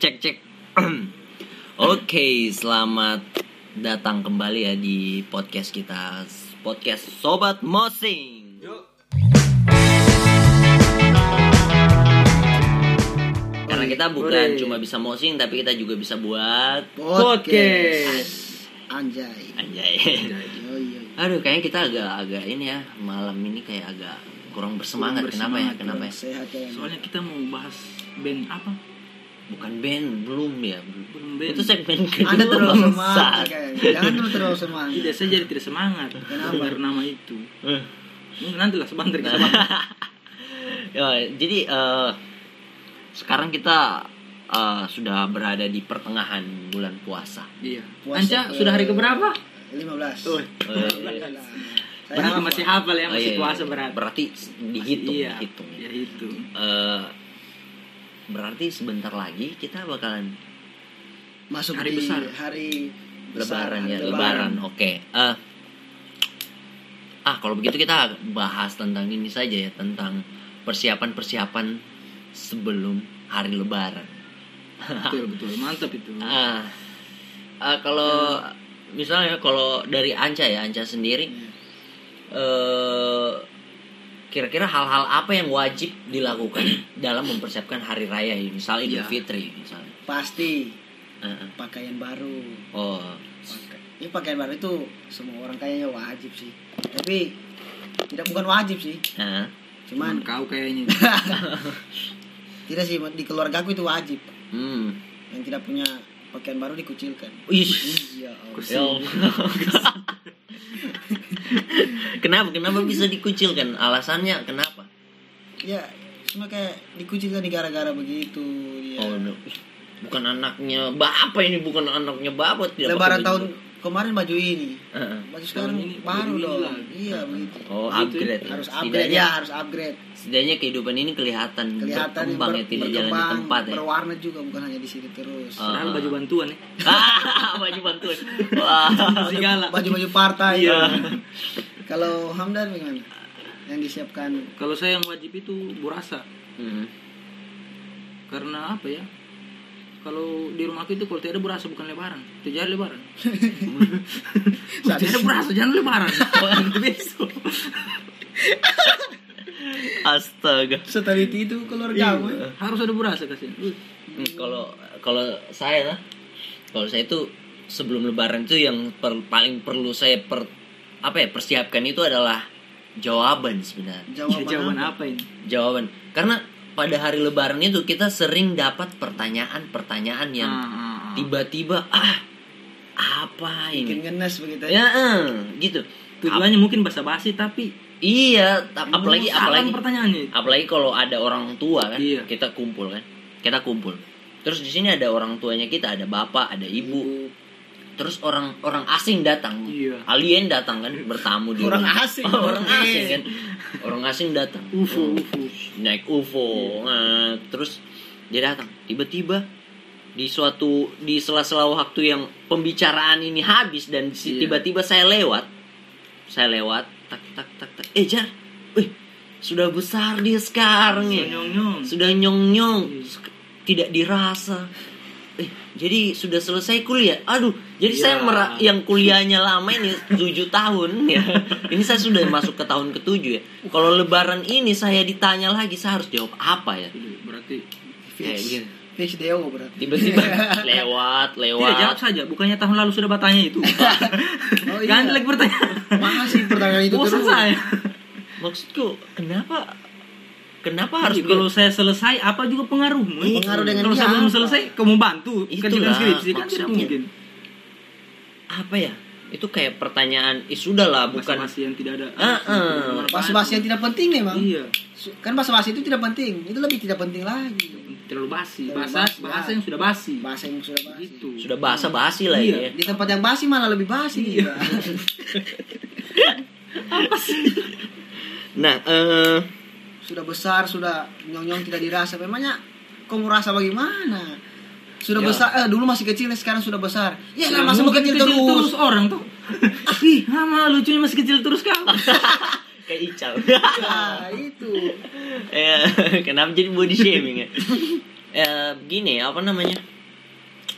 cek cek oke selamat datang kembali ya di podcast kita podcast sobat mosing karena kita bukan cuma bisa mosing tapi kita juga bisa buat Podcast. Anjay. anjay Yo, yo. aduh kayaknya kita agak-agak ini ya malam ini kayak agak kurang bersemangat, Kurang kenapa ya bersemangat, kenapa ya Sehat ya. Soalnya kita mau bahas band apa? Bukan band belum ya Belum band. itu segmen Anda kedua terlalu semangat. Jangan terlalu terlalu semangat. Tidak, saya jadi tidak semangat Kenapa? dengar nama itu. Eh. Mungkin nanti lah sebentar kita bahas. Ya, jadi eh, sekarang kita eh, sudah berada di pertengahan bulan puasa. Iya. Puasa Anca ke- sudah hari keberapa? 15. Oh, Eh, Saya berarti masih hafal ya, oh, masih iya, puasa iya. berarti. Berarti dihitung, Iya. dihitung. Ya itu. Eh, berarti sebentar lagi kita bakalan masuk Hari di besar. hari besar, lebaran ya, lebaran. Oke. Eh, ah, kalau begitu kita bahas tentang ini saja ya, tentang persiapan-persiapan sebelum hari lebaran. Betul, betul. Mantap itu. Ah, ah, kalau misalnya kalau dari Anca ya Anca sendiri, eh kira-kira hal-hal apa yang wajib dilakukan dalam mempersiapkan hari raya ini, misalnya Idul Iya. Fitri misalnya. Pasti Ah, pakaian baru. oh, Pakai- Ini pakaian baru itu semua orang kayaknya wajib sih. Tapi tidak bukan wajib sih. ah, Cuman kau kayaknya. tidak sih di keluarga aku itu wajib. hmm, Yang tidak punya pakaian baru dikucilkan. Ish. Iya. Allah. Ya kenapa kenapa bisa dikucilkan? Alasannya kenapa? Ya, cuma kayak dikucilkan di gara-gara begitu. Ya. Oh, no. bukan anaknya bapak ini bukan anaknya bapak tidak Lebaran baju tahun kemarin baju ini. Heeh. Baju sekarang ini baru baju ini dong. lagi. Iya begitu. Oh, Begitu, upgrade. Harus ya. upgrade Setidaknya, ya, harus upgrade. setidaknya kehidupan ini kelihatan, Kelihatan berkembang ya, tidak jalan di tempat ya. berwarna juga bukan hanya di sini terus. Ah. Padahal baju bantuan ya. Ah, baju bantuan. Wah. Segala. Baju-baju partai. Iya. Kalau Hamdan bagaimana? Yang disiapkan Kalau saya yang wajib itu burasa. Hmm. Karena apa ya? Kalau di rumahku itu kalau tidak ada berasa bukan lebaran, tidak jadi lebaran. Kalau tidak ada berasa jangan lebaran. Itu besok. Astaga. seteliti itu keluarga kamu. Iya, harus ada berasa kasih. Hmm, Kalau kalau saya lah, kalau saya itu sebelum lebaran itu yang per- paling perlu saya per apa ya persiapkan itu adalah jawaban sebenarnya. Jawaban, jawaban apa? apa ini? Jawaban. Karena pada hari lebaran itu kita sering dapat pertanyaan-pertanyaan yang Ah, ah, ah. tiba-tiba ah apa Bikin ini? ngenes begitu. Ya, eh, gitu. Tujuannya mungkin basa-basi tapi Iya, ta- apalagi apalagi pertanyaannya. apalagi kalau ada orang tua kan, Iya. kita kumpul kan, kita kumpul. Terus di sini ada orang tuanya kita, ada bapak, ada ibu. Terus orang orang asing datang, Iya. alien datang kan bertamu di Orang rumah. asing. Oh, orang Eh. asing kan, orang asing datang. UFO, Oh, UFO. naik UFO, Nah, terus dia datang. Tiba-tiba di suatu di sela-sela waktu yang pembicaraan ini habis dan si- Iya. tiba-tiba saya lewat, saya lewat, tak tak tak tak, eh jar, wih sudah besar dia sekarang ya, Nyong-nyong. sudah nyong nyong, Iya. tidak dirasa. Eh, jadi sudah selesai kuliah. Aduh, jadi Iya. saya mera- yang kuliahnya lama ini 7 tahun ya. Ini saya sudah masuk ke tahun ketujuh ya. Kalau lebaran ini saya ditanya lagi saya harus jawab apa ya? Berarti Kayak Fix. begini. Fix Deo berarti. Tiba-tiba lewat, tidak jawab lewat. saja, bukannya tahun lalu sudah bertanya itu. Oh iya. Ganti lagi pertanyaan. Masih pertanyaan itu Bosan terus. saya. Maksudku, kenapa kenapa Harus harus kalau saya selesai apa juga pengaruhmu? Iya, pengaruh dengan Kalau saya dia belum apa? selesai, kamu bantu kerjakan skripsi kan tidak maksudnya. mungkin. apa ya? Itu kayak pertanyaan, eh sudah lah bukan Basa-basi yang tidak ada. Ah. Basa-basi yang tidak penting memang. Iya. Kan basa-basi itu tidak penting. Itu lebih tidak penting lagi. Terlalu basi. Terlalu Bahasa basi, bahasa ya. yang sudah basi. Bahasa yang sudah basi. Gitu. sudah basa basi lah Iya. ya. Di tempat yang basi malah lebih basi Iya. juga. Nah, eh sudah besar, sudah nyong-nyong tidak dirasa. Memangnya kamu rasa bagaimana? Sudah Ya. besar, eh, dulu masih kecil, sekarang sudah besar. Ya Nah, masa mau mungkin kecil, terus. orang tuh. Ih, lama lucunya masih kecil terus kau. kayak Ical. Nah, itu. ya, kenapa jadi body shaming ya? eh, gini apa namanya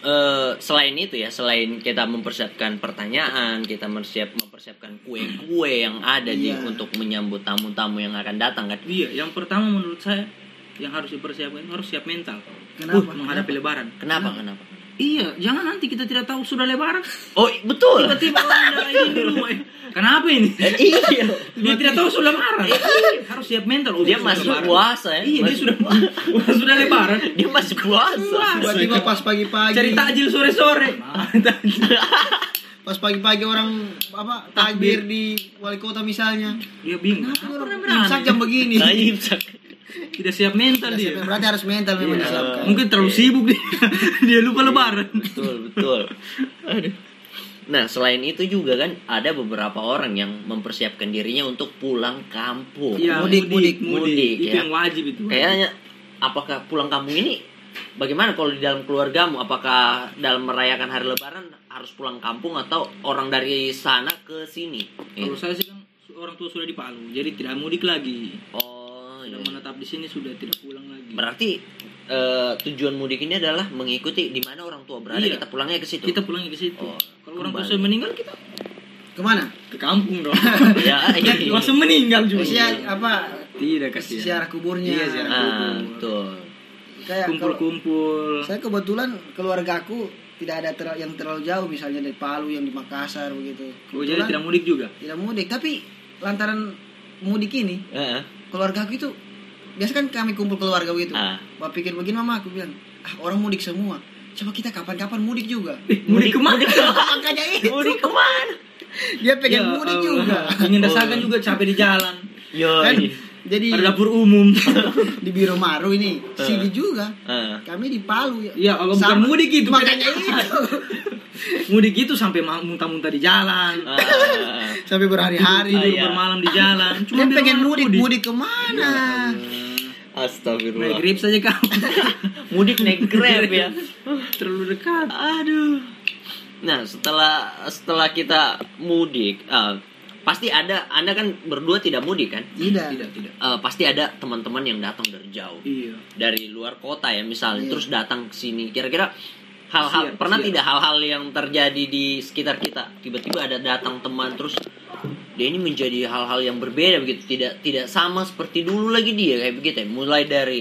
eh selain itu ya selain kita mempersiapkan pertanyaan kita mempersiap mempersiapkan kue-kue yang ada di Iya. untuk menyambut tamu-tamu yang akan datang kan Iya, yang pertama menurut saya yang harus dipersiapkan harus siap mental. Kenapa? Uh, menghadapi lebaran. kenapa kenapa Iya, jangan nanti kita tidak tahu sudah lebaran. oh betul Tiba-tiba orang ada ini di rumah. eh, Kenapa ini? Eh, iya Dia tidak tahu sudah lebaran. harus siap mental. Oh, dia masih lebaran. puasa ya Iya, dia sudah puasa. sudah lebaran. dia masih puasa Tiba-tiba pas pagi-pagi. Cari takjil sore-sore. Pas pagi-pagi orang apa takbir di wali kota misalnya. Dia bingung. Kenapa orang Kenapa imsak jam begini? Nah, imsak. Tidak siap mental Tidak dia. siap, Berarti harus mental memang Iya. disiapkan. Mungkin terlalu sibuk dia. dia lupa lebaran. betul betul Aduh. nah selain itu juga kan ada beberapa orang yang mempersiapkan dirinya untuk pulang kampung Iya, Mudik, mudik, mudik, Itu ya. yang wajib itu. kayaknya apakah pulang kampung ini bagaimana kalau di dalam keluargamu apakah dalam merayakan hari lebaran harus pulang kampung atau orang dari sana ke sini Kalau saya sih kan orang tua sudah di Palu, jadi tidak mudik lagi. oh iya. Sudah menetap di sini sudah tidak pulang lagi. berarti eh, tujuan mudik ini adalah mengikuti di mana orang tua berada Iya. kita pulangnya ke situ Kita pulangnya ke situ. Oh, Kalau orang tua sudah meninggal kita Ke mana? ke kampung dong. ya iya. Langsung meninggal juga. Usia apa? Tidak kasih. Siarah kuburnya. Iya, ziarah. ah, betul Kayak Kumpul-kumpul. saya kebetulan keluarga aku tidak ada ter- yang terlalu jauh misalnya dari Palu yang di Makassar begitu. Oh, jadi tidak mudik juga. tidak mudik tapi lantaran mudik ini Heeh. Keluarga aku itu biasa kan kami kumpul keluarga begitu. Ah. Wah pikir begini mama aku bilang ah orang mudik semua. Coba kita kapan-kapan mudik juga. Mudik ke mana? Makanya itu mudik ke mana dia pengen Ya mudik juga. Ingin rasakan juga capek di jalan. yo Kan jadi Ada dapur umum. di Biro Maru ini sini juga. Heeh. Kami di Palu ya. Iya, kalau bukan mudik itu. Makanya itu. mudik itu sampai muntah-muntah di jalan. Ah, Sampai berhari-hari Tidur iya. bermalam di jalan. Cuma pengen rumah mudik, mudik ke mana? Naik Astagfirullah. grip saja kamu. Mudik naik Grab ya. Terlalu dekat. Aduh. Nah, setelah setelah kita mudik, ah, pasti ada Anda kan berdua tidak mudik kan? Tidak. Tidak, tidak. Eh, pasti ada teman-teman yang datang dari jauh. Iya. Dari luar kota ya misalnya, Iya. terus datang ke sini. Kira-kira hal-hal Siap, pernah siap. tidak hal-hal yang terjadi di sekitar kita? Tiba-tiba ada datang teman terus dia ini menjadi hal-hal yang berbeda begitu, tidak tidak sama seperti dulu lagi dia kayak begitu ya. Mulai dari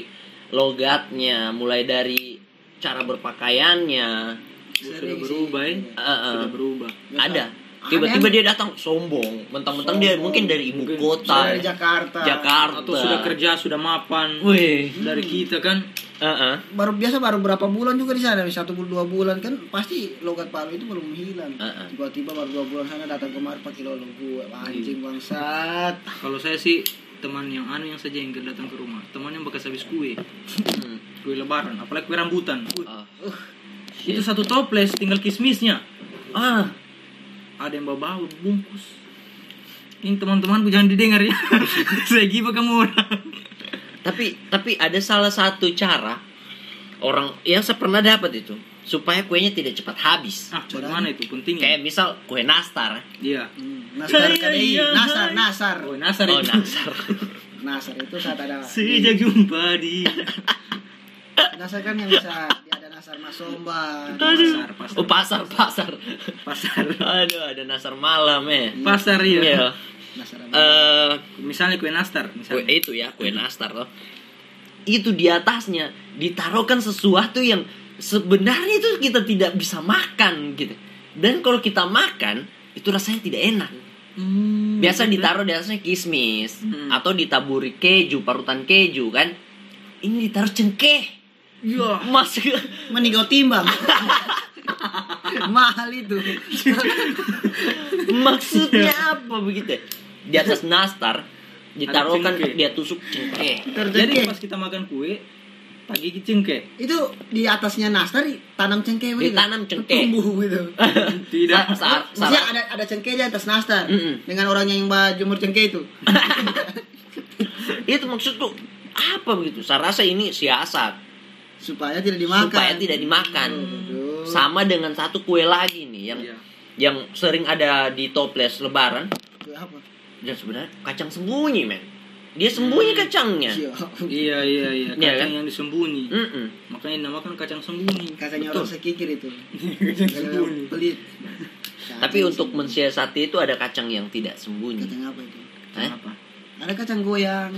logatnya, mulai dari cara berpakaiannya. Sudah berubah ya. Eh, eh. Sudah berubah. ada Ada tiba-tiba dia datang sombong mentang-mentang dia mungkin dari ibu Mungkin kota Dari Jakarta. Jakarta Atau sudah kerja, sudah mapan. wih Dari kita kan. Heeh. Baru biasa baru berapa bulan juga di sana, satu bulan dua bulan kan pasti logat Palu itu belum hilang. Heeh. Tiba-tiba baru dua bulan sana datang kemari pakai lolo gue, anjing bangsat. Kalau saya sih teman yang anu yang saja yang datang ke rumah. Teman yang bekas habis kue. Hmm. Kue lebaran. Apalagi kue rambutan. Uh, Ah. itu satu toples tinggal kismisnya. ah Ada yang bawa bau bungkus. Ini teman-temanku jangan didengar ya. saya gibah kamu orang. tapi tapi ada salah satu cara orang yang saya pernah dapat itu supaya kuenya tidak cepat habis Ah, bagaimana itu penting. kayak misal kue nastar Iya. Hmm, Nasar Saya KDI, iya, Nasar, hai. Nasar. Oh, Nasar oh itu. nastar Nasar itu saat ada Sejak jumpa di Nasar kan yang bisa dia ada Nasar Masomba. pasar, pasar, oh pasar pasar pasar, aduh ada nasar malam ya pasar Iya. iya. Nasar Eh, Misalnya kue nastar, kue misalnya. itu ya kue nastar loh itu di atasnya ditaruhkan sesuatu yang sebenarnya itu kita tidak bisa makan gitu dan kalau kita makan itu rasanya tidak enak Hmm, biasa betul. ditaruh di atasnya kismis Hmm. atau ditaburi keju parutan keju kan ini ditaruh cengkeh Iya. mas meninggal timbang. Mahal itu. maksudnya apa begitu di atas nastar ditaruhkan dia tusuk cengkeh Jadi Terjadi pas kita makan kue, pagi cengkeh. itu di atasnya Nastar tanam cengkeh begitu. Ditanam cengkeh. Tumbuh gitu. Tidak. Sa- sa- Maksudnya sa- ada ada cengkeh di atas Nastar Mm-mm. dengan orangnya yang bawa jemur cengkeh itu. itu maksudku apa begitu saya rasa ini siasat Supaya tidak dimakan. supaya tidak dimakan Aduh. sama dengan satu kue lagi nih yang Iya. yang sering ada di toples lebaran Kue apa? dan sebenarnya kacang sembunyi men dia sembunyi kacangnya Iya. Iya iya iya. Iya, Kacang kan? yang disembunyi. Mm-mm. Makanya dinamakan kacang sembunyi. Kacangnya Betul. orang sekikir itu. kacang Kacang sembunyi. pelit. tapi Kacang untuk sembunyi. mensiasati itu ada kacang yang tidak sembunyi kacang apa itu? Eh? Apa? Ada kacang goyang.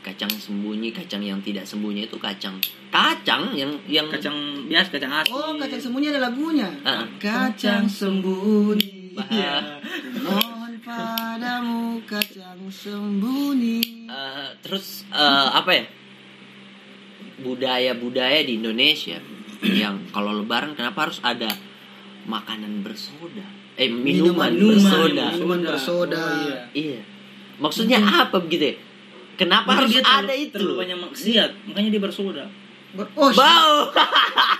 Kacang sembunyi kacang yang tidak sembunyi itu kacang kacang yang yang Kacang biasa, kacang asin. Oh, kacang sembunyi ada lagunya. Ah. Kacang sembunyi. Bah- Mohon padamu kacang sembunyi. Eh, terus eh, apa ya budaya-budaya di Indonesia yang kalau Lebaran kenapa harus ada makanan bersoda eh minuman, Minuman, bersoda minuman bersoda. Oh, iya. iya maksudnya apa begitu ya kenapa Mungkin harus dia terlalu- ada itu Terlalu banyak maksiat, makanya dia bersoda. Ber- Oh, bau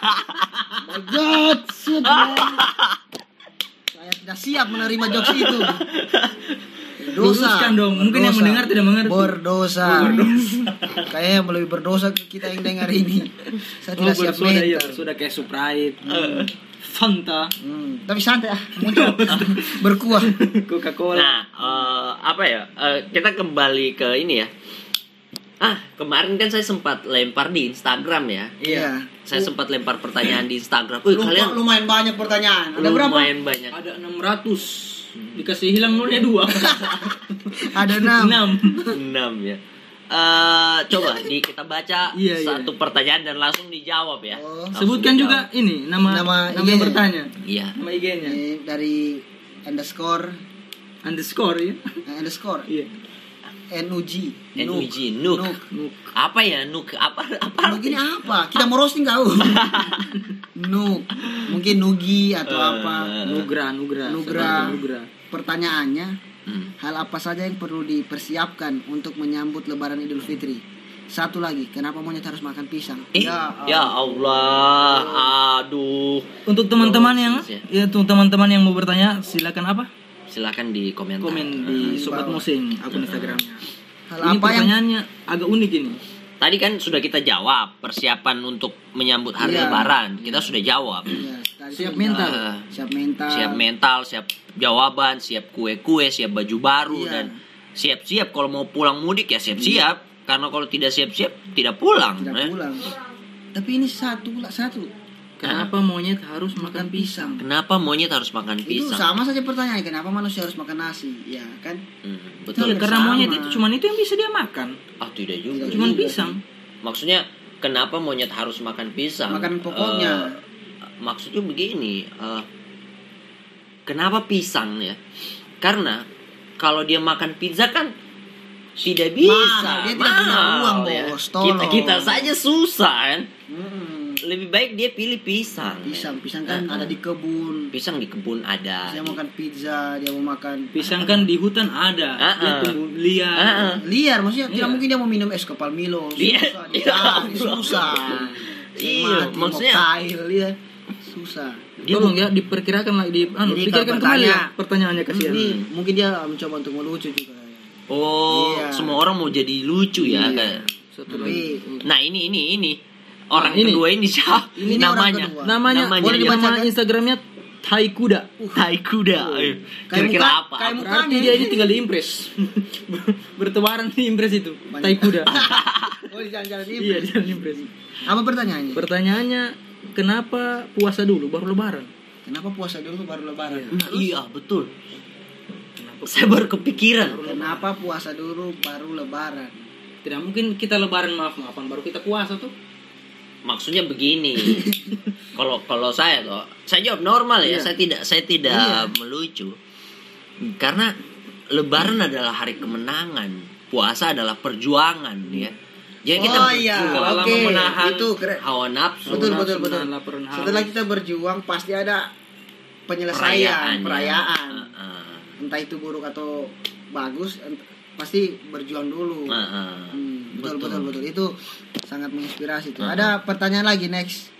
my God, shit, man. Saya tidak siap menerima jokes itu. Luruskan dong, mungkin yang mendengar tidak mengerti. Berdosa. Kayaknya yang lebih berdosa kita yang dengar ini. Saya Oh, tidak siap bersoda iya, bersoda kayak Sprite, Fanta, Hmm, tapi santai ah, muncul berkuah. Coca-Cola. nah eh, apa ya eh, kita kembali ke ini ya ah kemarin kan saya sempat lempar di Instagram ya Iya. saya sempat lempar pertanyaan di Instagram Wih, Lupa, kalian lumayan banyak pertanyaan. Ada berapa? lumayan banyak Ada 600. Dikasih hilang nolnya 2. Ada enam. 6. 6 ya Eh, coba di kita baca Iya, iya. satu pertanyaan dan langsung dijawab ya. Oh. Langsung Sebutkan dijawab. juga ini nama Nama nama, yang bertanya. Iya. Nama IG-nya. Ini dari underscore Underscore ya. underscore Iya. NUG. NUG, Nuk. Nuk. Nuk. Apa ya Nuk? Apa apa? Nuk ini apa? Kita mau roasting kau. Nuk. Mungkin Nugi atau Eh. apa. Nugra, Nugra. Nugra. Nugra. Pertanyaannya, Hmm. hal apa saja yang perlu dipersiapkan untuk menyambut Lebaran Idul Fitri? Satu lagi, kenapa monyet harus makan pisang? Eh, ya Allah, aduh. Untuk teman-teman yang Siap. ya untuk teman-teman yang mau bertanya silakan apa? Silakan di komentar. Komen di di Sobat. Musing akun Instagramnya. Hal Ini apa yang pertanyaannya agak unik ini. Tadi kan sudah kita jawab persiapan untuk menyambut hari Iya. Lebaran. Kita sudah jawab. Iya, tadi Siap mental. Eh, Siap mental. siap mental, siap jawaban, siap kue-kue, siap baju baru Iya. dan siap-siap kalau mau pulang mudik ya siap-siap. Karena kalau tidak siap-siap tidak pulang. Tidak eh. pulang. Tapi ini satu satu. Kenapa monyet harus makan pisang? Kenapa monyet harus makan Itu pisang? sama saja pertanyaan, kenapa manusia harus makan nasi? Ya kan? Hmm, betul. karena sama. monyet itu cuman itu yang bisa dia makan. Ah tidak juga. Tidak Cuman juga. pisang. Maksudnya kenapa monyet harus makan pisang? Makanan pokoknya. Eh, maksudnya begini, eh, kenapa pisang ya? Karena kalau dia makan pizza kan tidak bisa. Mahal, dia tidak punya uang, ya. bos. Kita kita saja susah kan. Hmm. Lebih baik dia pilih pisang. Pisang, pisang kan Eh, ada di kebun. Pisang di kebun ada. Dia mau makan pizza, dia mau makan Pisang kan di hutan ada. Ah, Dia ah. tumbuh liar. Ah, ah. liar maksudnya Iya. tidak mungkin dia mau minum es kepal Milo Iya. susah Iya. dicari susah Iya, Mati, maksudnya- mokail, dia susah Dia Tolong ya diperkirakan lagi di anu, Jadi pikirkan kembali ya pertanyaannya kasihan. ini mungkin dia mencoba untuk melucu juga Oh, Iya. semua orang mau jadi lucu ya Iya. kayak. Satu Tapi- lagi. Nah, ini ini ini orang ini. kedua ini siapa? Ini namanya. Namanya, Namanya boleh. Instagramnya Tai Kuda. Tai kuda. Kayak Kira-kira apa? kayak muka- Berarti dia ini tinggal di Impres. Bertebaran di Impres itu. Banyak. Tai Kuda. oh di jalan-jalan iya, di jalan Impres. apa pertanyaannya Pertanyaannya, kenapa puasa dulu baru lebaran? kenapa puasa dulu baru lebaran Nah, iya, betul. Saya baru kepikiran. kenapa puasa dulu baru lebaran Tidak mungkin kita lebaran maaf-maafan baru kita puasa tuh. Maksudnya begini. Kalau kalau saya tuh, saya jawab normal ya. Iya. Saya tidak saya tidak Iya. melucu. Karena lebaran adalah hari kemenangan. Puasa adalah perjuangan ya. Jadi kita Oh, iya. berjuang Oke, menahan itu keren. hawa nafsu. betul betul betul setelah kita berjuang pasti ada penyelesaian ya. perayaan Heeh. entah itu buruk atau bagus pasti berjuang dulu Heeh. Hmm, betul, Betul. betul betul itu sangat menginspirasi tuh Uh-uh. ada pertanyaan lagi next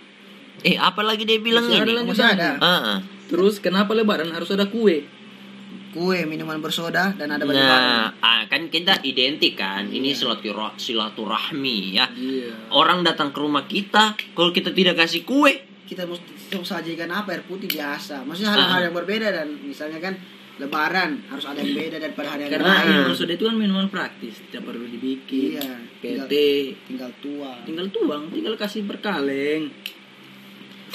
Eh, apa lagi dia bilang Masih ada ini? masih ada Heeh. Terus kenapa lebaran harus ada kue? kue minuman bersoda dan ada baju baru Nah, ah, kan kita identik kan. Ini Iya. silaturah- silaturahmi ya. Iya. Orang datang ke rumah kita, kalau kita tidak kasih kue, kita mesti sajikan apa air putih biasa maksudnya hal-hal Ah. yang berbeda dan misalnya kan Lebaran harus ada yang beda daripada hari-hari Karena lain. Maksudnya itu kan minuman praktis, tidak perlu dibikin. Iya, tinggal, PT, tinggal tua. tinggal tuang, tinggal kasih berkaleng.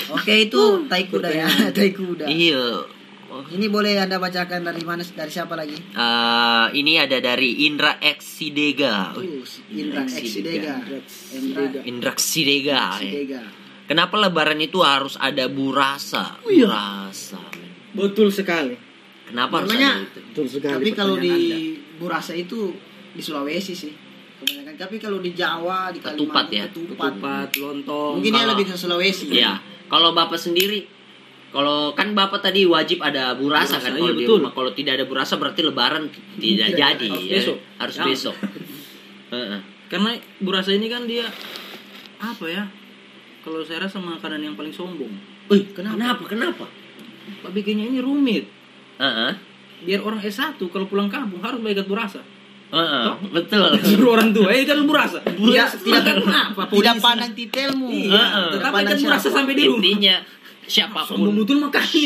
Oke itu tai kuda ya, tai kuda. Iya. Oh, Ini boleh anda bacakan dari mana dari siapa lagi? eh, ini ada dari Indra X Sidega. Uh, Indra X Sidega. Indra Indra Sidega. ya. Sidega. Kenapa lebaran itu harus ada burasa? Oh, iya. Burasa. Betul sekali. Kenapa harus Namanya- ada itu? Tapi kalau di pertanyaan Burasa itu di Sulawesi sih. Kebanyakan. Tapi kalau di Jawa, di Ketupat Kalimantan, ya? Anda. ketupat. ketupat, lontong. Mungkin dia lebih ke Sulawesi. Ya, kalau bapak sendiri, kalau kan bapak tadi wajib ada burasa, Burasa, kan iya, kalau di betul. rumah. Kalau tidak ada burasa berarti lebaran tidak jadi. harus ya. besok. Harus Ya. besok. Heeh. Karena burasa ini kan dia apa ya? Kalau saya rasa makanan yang paling sombong. Wih, kenapa? Kenapa? Pak bikinnya ini rumit. Heeh. Biar orang S1 kalau pulang kampung harus baikat burasa. Heeh, betul. Suruh orang tua, eh kan burasa. Tidak, tidak, apa? tidak pandang titelmu. Iya, Heeh. Tidak tetap pandang ikan burasa siapa. sampai di rumah. Intinya siapa pun betul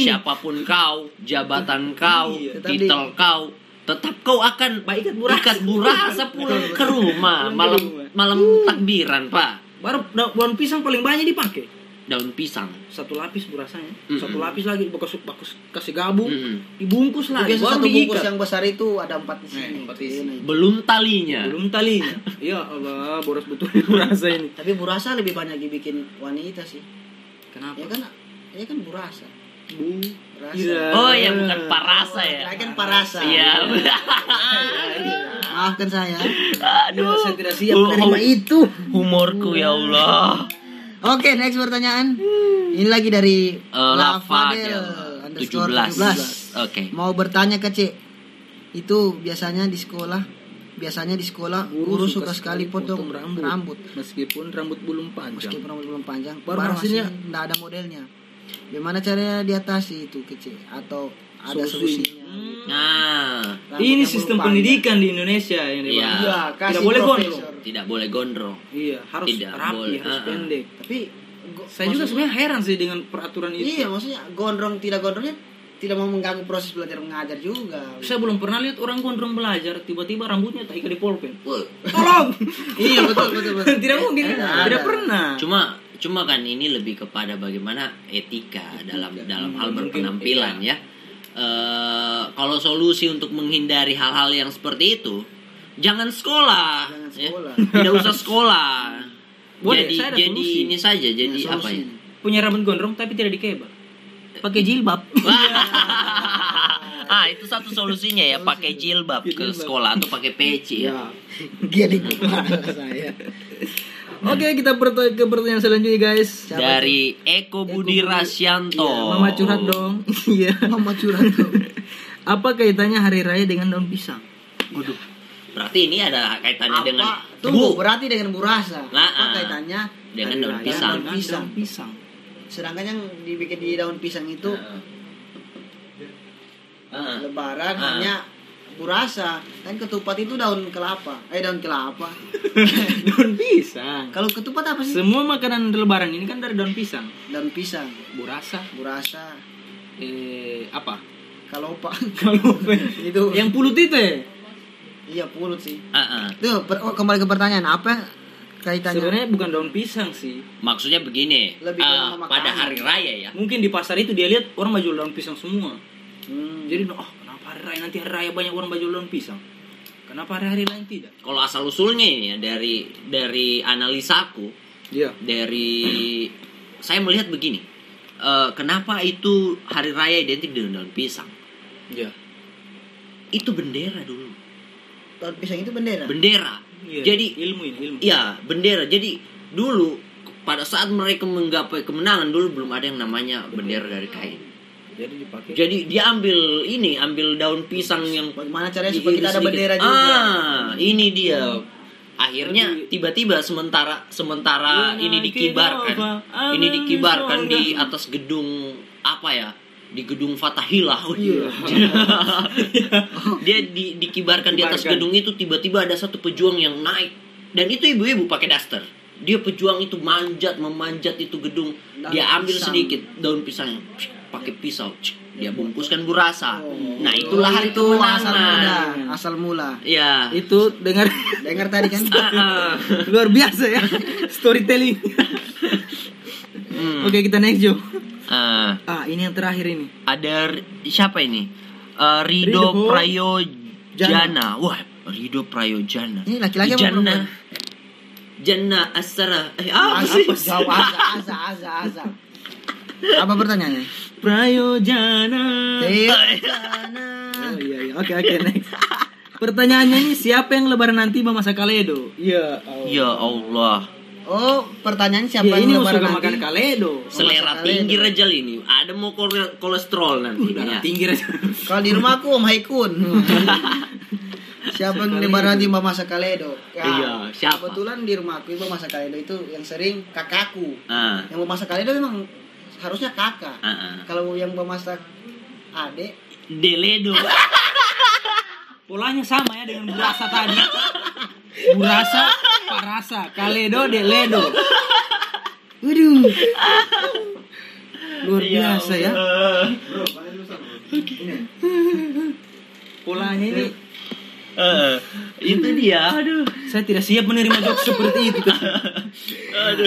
siapa pun kau, jabatan kau, Iya, tetapi- titel kau, tetap kau akan Ikat burasa. ikat burasa pulang ke rumah malam malam takbiran, Pak. Baru da- daun pisang paling banyak dipakai. Daun pisang. Satu lapis burasanya. Mm-mm. Satu lapis lagi bagus bagus kasih gabung, Mm-mm. dibungkus lagi. Biasa satu bungkus diikat. yang besar itu ada empat di sini. Eh, empat isi. Ini. Belum talinya. Belum talinya. Ya Allah, boros betul burasa ini. Tapi burasa lebih banyak dibikin wanita sih. Kenapa? Ya kan, ya kan burasa. Bu. Burasa. Iya. Oh ya bukan parasa ya. Saya kan parasa. Iya. Maafkan saya. Aduh, saya tidak siap Oh, menerima oh. itu. Humorku ya Allah. Oke, next pertanyaan. Ini lagi dari Eh, Lavadel Lafadel underscore 17. Oke. Mau bertanya ke Cik. Itu biasanya di sekolah, biasanya di sekolah guru, suka, sekali potong, rambut. Meskipun rambut belum panjang. Meskipun rambut belum panjang, Baru baru hasilnya- nggak ada modelnya. Gimana caranya diatasi itu ke Cik? Atau ada Solusi. solusinya? Nah, Rambut Ini sistem pendidikan di Indonesia yang Iya. Iya, kasih Tidak boleh gondrong. tidak boleh gondrong. Iya, harus Tidak rapi, boleh. harus Ah, ah. pendek. Tapi go- Saya juga sebenarnya heran sih dengan peraturan itu. Iya, maksudnya gondrong tidak gondrongnya tidak mau mengganggu proses belajar mengajar juga. Saya belum pernah lihat orang gondrong belajar, tiba-tiba rambutnya tak ikat di polpen. Tolong. iya betul betul betul. tidak mungkin, Eh, tidak ada. pernah. Cuma cuma kan ini lebih kepada bagaimana etika dalam dalam hal Mungkin, berpenampilan ya. Eh, kalau solusi untuk menghindari hal-hal yang seperti itu, jangan sekolah. Jangan ya. sekolah. Tidak usah sekolah. Boleh, jadi saya ada jadi solusi. ini saja jadi Nah, apa ya? Punya rambut gondrong tapi tidak dikebab. Pakai jilbab. ah itu satu solusinya ya pakai jilbab ke sekolah atau pakai peci ya. Dia di kepala saya. Oke, kita perta- ke pertanyaan selanjutnya, guys. Dari Eko Budi Rasyanto. Iya, Mama curhat dong. Iya. Mama curhat tuh. Apa kaitannya hari raya dengan daun pisang? Waduh. Berarti ini ada kaitannya dengan Apa? Tunggu, berarti dengan burasa. Nah, Apa ah. kaitannya? dengan daun raya pisang. dengan Pisang. Daun pisang. Sedangkan yang dibikin di daun pisang itu Heeh. lebaran Ah. hanya burasa. Kan ketupat itu daun kelapa. Eh daun kelapa. daun pisang. Kalau ketupat apa sih? Semua makanan lebaran ini kan dari daun pisang. Daun pisang, Burasa, burasa, eh apa? kalau pak Kalau itu yang pulut itu ya? iya pulut sih. Heeh. Tuh, per- oh, kembali ke pertanyaan apa kaitannya? Sebenarnya bukan daun pisang sih. Maksudnya begini, Lebih makanan. pada hari raya ya. Mungkin di pasar itu dia lihat orang baju daun pisang semua. Hmm. Jadi oh raya nanti hari raya banyak orang baju daun pisang? Kenapa hari-hari lain tidak? Kalau asal usulnya ini ya dari dari analisaku, Iya. dari saya melihat begini. eh, kenapa itu hari raya identik dengan daun pisang? Iya. Itu bendera dulu. Daun pisang itu bendera. Bendera. Iya. Jadi ilmu ini ilmu. ya bendera. Jadi dulu pada saat mereka menggapai kemenangan dulu belum ada yang namanya bendera dari kain. Jadi dipakai. Jadi dia ambil ini, ambil daun pisang yang Bagaimana caranya supaya kita ada bendera sedikit. juga? Ah, ini dia. Akhirnya tiba-tiba sementara sementara Iya, ini dikibarkan, ini dikibarkan di atas gedung apa ya? Di gedung Fatahillah. Iya. dia di, dikibarkan di atas gedung itu tiba-tiba ada satu pejuang yang naik dan itu ibu-ibu pakai daster. Dia pejuang itu manjat memanjat itu gedung. Daun dia ambil pisang. sedikit daun pisangnya, pakai pisau. dia bungkuskan burasa. Oh. Nah, itulah hari itu asal mula, asal mula. Ya. Itu dengar Dengar tadi kan? Ah, ah. luar biasa ya storytelling. Hmm. Oke, kita next Jo. Ah, Ah, ini yang terakhir ini. ada siapa ini? Eh, Rido, Rido Prayojana. Wah, Rido Prayojana. Ini laki-laki apa Jana. Jana Asara. Eh, apa Asa, sih? jawab asa, asa, asa, asa. Apa pertanyaannya? Prayojana. Tirtana. Oh iya iya. Oke oke next. Pertanyaannya ini siapa yang lebaran nanti memasak kaledo? Iya. Ya Allah. Oh, pertanyaan siapa Ya, ini yang suka lebaran makan nanti? kaledo. Selera Masak tinggi kaledo. Rejal ini. Ada mau kole- kolesterol nanti. Ya. tinggi aja. Kalau di rumah aku Om Haikun. siapa yang lebaran nanti Mbak Masak Kaledo? Ya, Iya, siapa? Kebetulan di rumah aku Mbak Masak Kaledo itu yang sering kakakku. Ah, Yang Mbak Masak Kaledo memang harusnya kakak. ah, ah. Kalau yang Mbak Masak adik, Deledo. Polanya sama ya dengan burasa tadi. Burasa, parasa, kaledo, deledo. Waduh. Luar biasa ya. Polanya ini Eh, itu dia. Aduh. saya tidak siap menerima jokes seperti itu.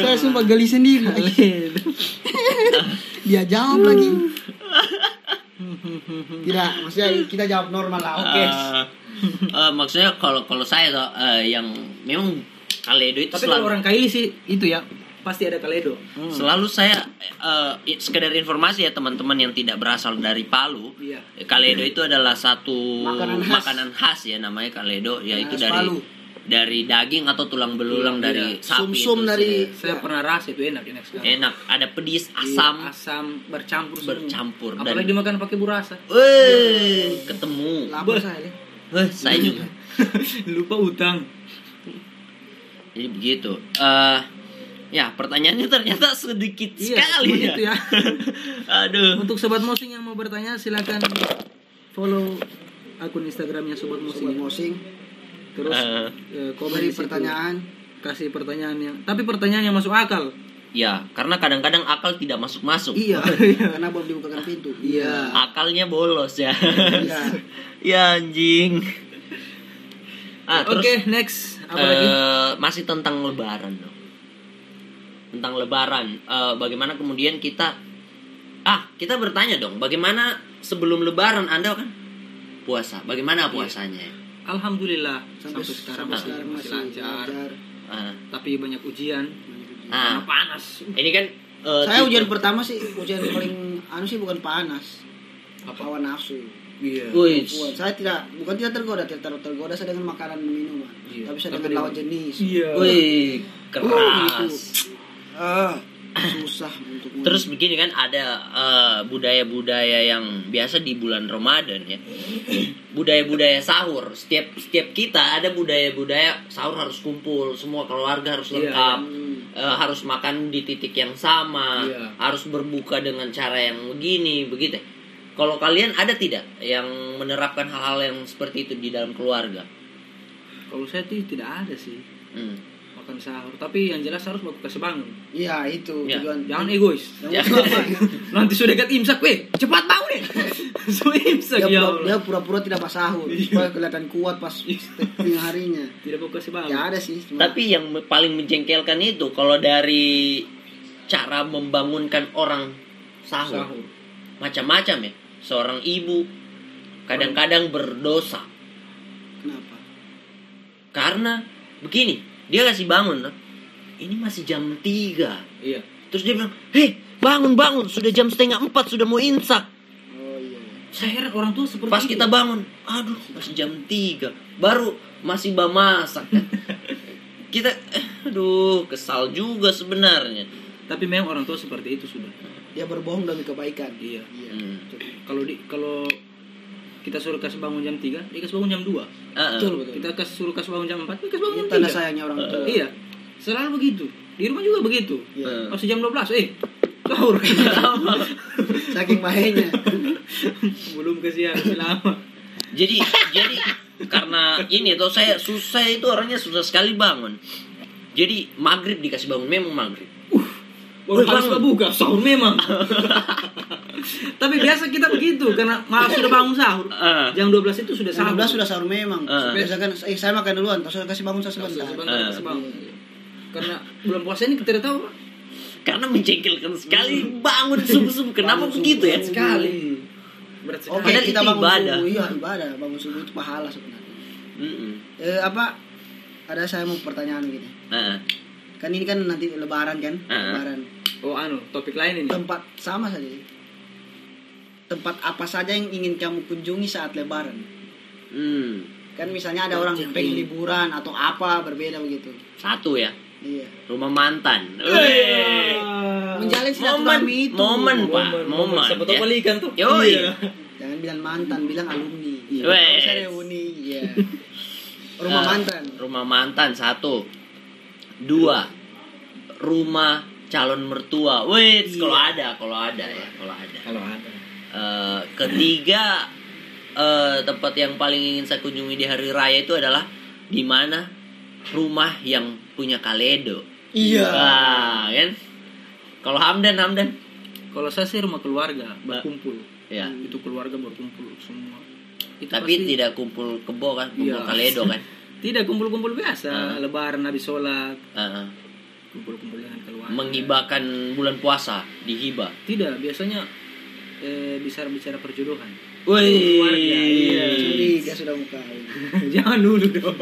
saya sumpah geli sendiri. Dia jawab lagi. Tidak, maksudnya kita jawab normal lah. Oke. Eh, eh, maksudnya kalau kalau saya eh, yang memang Kaledo itu Tapi kalau selalu, orang Kaili sih itu ya pasti ada kaledo. selalu saya eh, i- sekedar informasi ya teman-teman yang tidak berasal dari Palu. Iya. eh, Kaledo itu adalah satu Makanan khas. makanan khas ya namanya Kaledo yaitu Khas dari Palu. dari daging atau tulang belulang Iya, dari iya. sapi. Sum-sum itu dari sih. Saya pernah rasa itu enak enak sekali. enak, ada pedis, asam, asam bercampur semua. bercampur Apalagi dan dimakan pakai burasa. Weh, ketemu. lapar saya. Weh, saya juga. Lupa utang. Jadi begitu. Eh ya, pertanyaannya ternyata sedikit Iya, sekali ya. itu ya. Aduh. Untuk sobat mosing yang mau bertanya silakan follow akun Instagramnya sobat mosing. Sobat Mosing, Terus eh, komen di pertanyaan. kasih pertanyaan yang tapi pertanyaan yang masuk akal. ya, karena kadang-kadang akal tidak masuk-masuk. Iya, karena belum dibukakan pintu. Iya. Akalnya bolos ya. Iya. ya anjing. Ah, terus Oke, next. Apa lagi? eh, masih tentang lebaran dong. Tentang lebaran, eh, bagaimana kemudian kita ah, kita bertanya dong, bagaimana sebelum lebaran Anda kan puasa? Bagaimana puasanya? Alhamdulillah Sampai, sampai, sekarang sampai masih, sekarang masih masih lancar. lancar. Ah, Tapi banyak ujian. ah, Karena panas. ini kan eh, Saya tipe- ujian pertama sih, ujian paling anu sih bukan panas. Apa? Hawa nafsu. Iya. Wih, Buat saya tidak bukan tidak tergoda, tidak ter- tergoda saya dengan makanan dan minuman. Iya. Tapi saya Tapi dengan lawan jenis. Iya. wih, Oh, keras. Ah, susah untuk Terus begini kan ada eh, budaya-budaya yang biasa di bulan Ramadan ya. Budaya-budaya sahur. Setiap setiap kita ada budaya-budaya sahur harus kumpul, semua keluarga harus Iya, lengkap. Hmm. Eh, harus makan di titik yang sama, Iya. harus berbuka dengan cara yang begini, begitu. Kalau kalian ada tidak yang menerapkan hal-hal yang seperti itu di dalam keluarga? Kalau saya tuh tidak ada sih Hmm. Makan sahur. Tapi yang jelas harus aku kasih bangun. Iya, itu Ya, tujuan. Jangan egois. Utama. Nanti sudah dekat imsak, weh. Cepat bangun ya. Sudah imsak dia, ya pura, dia Allah. pura-pura tidak pas sahur supaya kelihatan kuat pas tengah harinya Tidak mau kasih bangun. ya ada sih cuma Tapi yang paling menjengkelkan itu kalau dari cara membangunkan orang sahur, Sahur. macam-macam ya. Seorang ibu kadang-kadang berdosa kenapa karena begini, dia kasih bangun, nah, ini masih jam 3 Iya. Terus dia bilang, hei bangun bangun, sudah jam setengah empat sudah mau imsak. oh iya Saya heran orang tua seperti Pas itu. kita bangun, aduh masih jam 3 baru masih bah masak kan. kita, eh, aduh kesal juga sebenarnya. Tapi memang orang tua seperti itu sudah. dia berbohong demi kebaikan Iya. iya Hmm. Kalau di kalau kita suruh kasih bangun jam 3, dia kasih bangun jam 2. Betul betul Kita kasih suruh kasih bangun jam 4, dia kasih bangun jam tanda 3. sayangnya orang tua Iya. Selalu begitu. Di rumah juga begitu. Iya. Masih jam 12, eh. Sahur. saking bahayanya Belum kesian lama. jadi jadi karena ini tuh saya susah itu orangnya susah sekali bangun jadi maghrib dikasih bangun memang maghrib Baru harus bangun. buka, sahur memang. Tapi biasa kita begitu karena malah sudah bangun sahur. Ah. Jam 12 itu sudah sahur. 12 sudah sahur memang. Ah. Biasa kan eh saya makan duluan, terus saya kasih bangun saya sebentar. sebentar, Ah. Karena bulan puasa ini kita tidak tahu. Karena mencengkelkan sekali bangun subuh-subuh. Kenapa Bangun begitu ya? subuh. sekali. Berat sekali. Oke, Padahal kita bangun ibadah. subuh. Iya, ibadah. Bangun subuh itu pahala sebenarnya. Mm-mm. Eh apa? Ada saya mau pertanyaan gitu. Ah. Kan ini kan nanti lebaran kan? Ah. Lebaran. Oh anu, topik lain ini. Tempat sama saja. Tempat apa saja yang ingin kamu kunjungi saat lebaran? Hmm. Kan misalnya ada orang pengen liburan atau apa berbeda begitu. Satu ya. Iya. Rumah mantan. Iya. Weh. Menjalin Momen, silaturahmi itu. momen, Pak. Momen. Siapa ya. tahu balikan tuh. Yoi. Iya. Jangan bilang mantan, bilang alumni. Iya. Saya reuni, iya. Rumah Ah, mantan. Rumah mantan satu. Dua. Rumah calon mertua. Wait, Iya. kalau ada, kalau ada ya, kalau ada. Kalau ada. Eh, ketiga eh, tempat yang paling ingin saya kunjungi di hari raya itu adalah di mana rumah yang punya kaledo. Iya. Wah, kan? Kalau Hamdan, Hamdan. Kalau saya sih rumah keluarga berkumpul. Ya. Itu keluarga berkumpul semua. Itu Tapi pasti- tidak kumpul kebo kan, kumpul Iya. kaledo kan. tidak kumpul-kumpul biasa, Ah. lebaran habis sholat, Heeh. kumpul-kumpul dengan keluarga. menghibahkan bulan puasa dihibah. Tidak, biasanya eh, bicara-bicara perjodohan. Wih. Keluarga, iya. Sudah muka. Jangan dulu dong.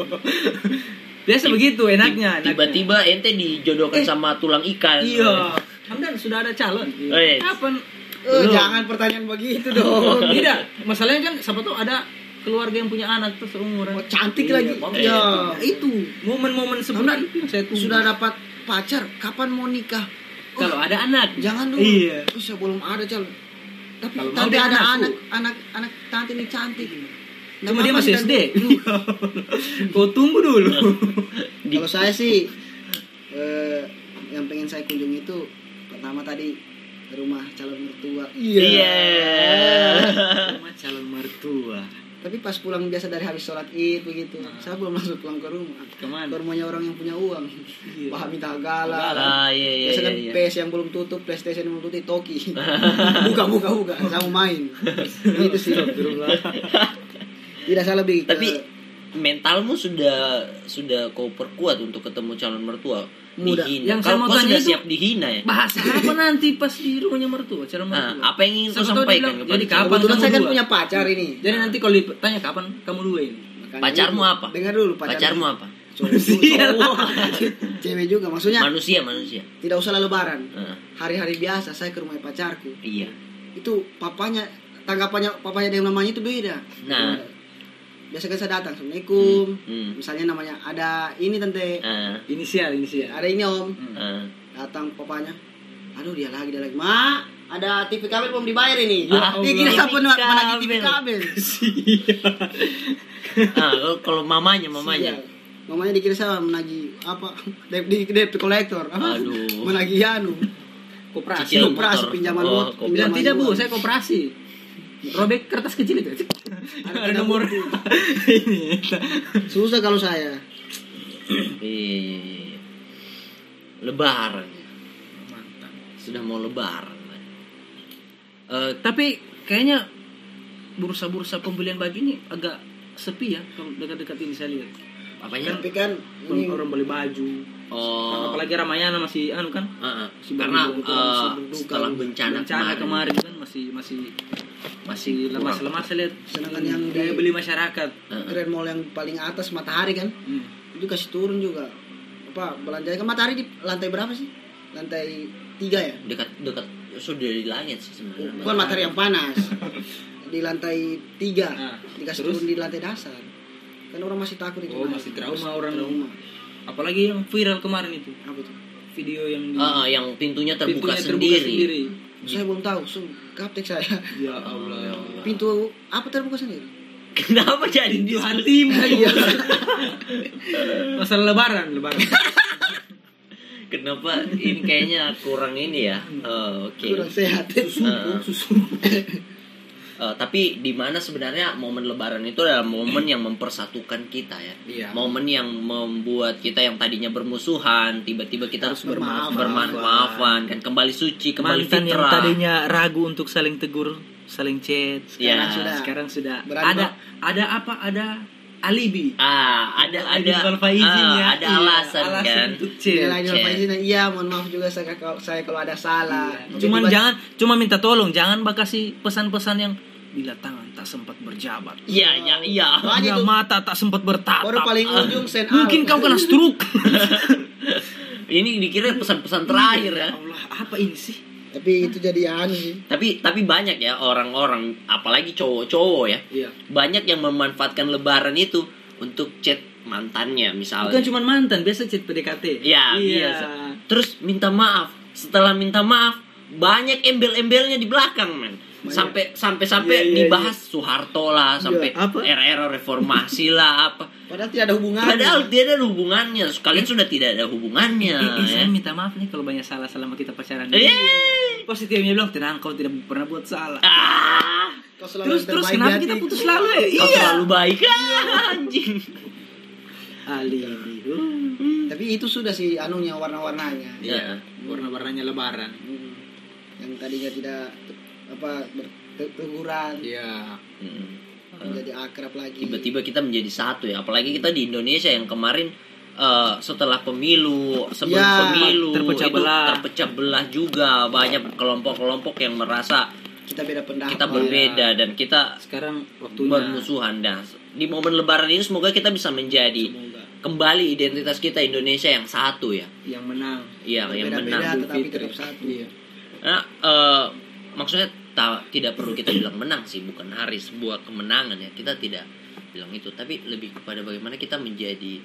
Biasa begitu enaknya. Tiba-tiba ente dijodohkan Eh. sama tulang ikan. Iya. Hamdan sudah ada calon. Wes. Kapan? Eh, jangan pertanyaan begitu dong. Tidak, masalahnya kan siapa tahu ada keluarga yang punya anak tuh seumuran. Oh, cantik Iya, lagi. Iya. Itu momen-momen sebenarnya itu yang saya tunggu. Sudah dapat pacar, kapan mau nikah? Oh, kalau ada anak. jangan dulu. Iya. Oh, saya belum ada calon. Tapi Kalau tapi ada ngaku. anak anak anak tante ini cantik. Cuma Nama dia masih SD. Kau tunggu dulu. Kalau saya sih eh, yang pengen saya kunjungi itu pertama tadi rumah calon mertua. Iya. Rumah calon mertua. Tapi pas pulang biasa dari habis sholat id begitu, saya belum langsung pulang ke rumah. Ke mana? Ke rumahnya orang yang punya uang. Iya. Wah minta gala. Ah, iya iya Biasa iya. kan iya. PS yang belum tutup, PlayStation yang belum tutup, Toki. buka buka buka, saya mau main. Itu sih. Tidak salah lebih. ke- Tapi mentalmu sudah sudah kau perkuat untuk ketemu calon mertua. Mudah. Dihina. Yang saya Kau, mau tanya sudah itu- siap dihina ya? Bahasa apa nanti pas di rumahnya mertua, calon Nah, mertua? apa yang ingin kau sampaikan bilang, Jadi kapan kamu saya kan punya pacar ini. Jadi nanti kalau ditanya kapan kamu dua ini? Pacarmu apa? Dengar dulu pacar. Pacarmu apa? Cowok. Cewek juga maksudnya Manusia manusia. tidak usah lebaran. Nah, Hari-hari biasa saya ke rumah pacarku. iya. Itu papanya tanggapannya papanya dengan mamanya itu beda. Nah. Biasa kan saya datang assalamualaikum. Hmm. Misalnya namanya ada ini tante, Ah, Inisial, inisial. ada ini om. ah. Datang papanya. Aduh dia lagi dia lagi. Ma, ada TV kabel belum dibayar ini. Ya Dia kira siapa menagih TV kabel. kabel. Ah, kalau- mamanya mamanya. Sial. Mamanya dikira saya menagih apa? Di debt collector. Apa? Aduh. Menagih anu. Koperasi. Koperasi, pinjaman Oh, Pinjaman tidak bu, saya koperasi. Robek kertas kecil itu. Ada nomor. Ini. Susah kalau saya. Iya, iya. Lebaran. Mantap. Sudah mau lebaran. Eh, Tapi kayaknya bursa-bursa pembelian baju ini agak sepi ya kalau dekat-dekat ini saya lihat. apanya? Tapi kan Orang beli baju. Oh. Apalagi Ramayana masih anu kan? Ah, ah. Si karena eh, berduka. setelah bencana, Bencana kemarin, kemarin kan masih masih masih kurang. lemas-lemas saya lihat. sedangkan yang di Daya beli masyarakat. Ah, ah. Grand Mall yang paling atas matahari kan Hmm. itu kasih turun juga apa belanja kan matahari di lantai berapa sih lantai tiga ya dekat dekat sudah di langit sih sebenarnya. bukan matahari yang panas di lantai tiga Ah, dikasih terus? turun di lantai dasar kan orang masih takut itu Oh, masih trauma orang. trauma Apalagi yang viral kemarin itu. apa itu Video yang di Ah, ah, yang pintunya terbuka pintunya sendiri. saya belum tahu so gaptek saya Ya Allah, ya Allah. pintu apa terbuka sendiri Kenapa jadi Pintu hatimu. iya Masalah lebaran, lebaran. Kenapa ini kayaknya kurang ini ya? Oh, Oke. kurang sehat Ah. Susu. Eh, tapi di mana sebenarnya momen lebaran itu adalah momen yang mempersatukan kita ya. Iya. Momen yang membuat kita yang tadinya bermusuhan tiba-tiba kita harus bermaaf- bermaaf-maafan kan kembali suci, kembali Mantan yang fitrah. tadinya ragu untuk saling tegur, saling chat. Ya. Sekarang sudah. Sekarang sudah Berani, ada Bang. ada apa? Ada alibi. Ah, ada ada ah, ya. ada Iya, alasan, kan. untuk Iya, chat. Faizin. Iya, mohon maaf juga saya kalau saya kalau ada salah. Iya. Cuman jangan cuma minta tolong, jangan bakasi pesan-pesan yang bila tangan tak sempat berjabat. Iya, iya, iya. Banyak Bila mata tak sempat bertatap. baru paling ujung send Mungkin kau kena stroke. Ini dikira pesan-pesan terakhir ya. Allah, apa ini sih? Tapi itu jadi anu sih. Tapi tapi banyak ya orang-orang apalagi cowok-cowok ya. Iya. Banyak yang memanfaatkan lebaran itu untuk chat mantannya misalnya. Bukan cuma mantan, biasa chat PDKT. Iya, biasa. Terus minta maaf. Setelah minta maaf, banyak embel-embelnya di belakang, men. Banyak. Sampai sampai sampai Iya, iya, dibahas Soeharto lah, sampai apa? era-era reformasi lah apa. Padahal tidak ada hubungan. Padahal tidak ada hubungannya. Kalian sudah tidak ada hubungannya. Eh, eh, saya ya. minta maaf nih kalau banyak salah selama kita pacaran. Eh. Positifnya bilang tenang kau tidak pernah buat salah. Ah, Kau selalu Terus terus kenapa di kita putus lalu ya? kau terlalu baik ah, anjing. Alibi. Tapi itu sudah sih anunya warna-warnanya. Ya. Warna-warnanya lebaran. Hmm. Yang tadinya tidak apa berteguran Iya. Hmm. menjadi akrab lagi. tiba-tiba kita menjadi satu ya apalagi kita di Indonesia yang kemarin eh, setelah pemilu sebelum Ya, pemilu terpecah itu belah. terpecah belah juga banyak kelompok-kelompok yang merasa kita beda pendapat. kita berbeda dan kita Sekarang waktunya bermusuhan dah di momen lebaran ini semoga kita bisa menjadi Semoga kembali identitas kita Indonesia yang satu ya yang menang. iya yang Beda-beda menang tetapi tetap satu. Iya. Nah, eh, maksudnya ta- tidak perlu kita bilang menang sih, bukan hari sebuah kemenangan ya. Kita tidak bilang itu, tapi lebih kepada bagaimana kita menjadi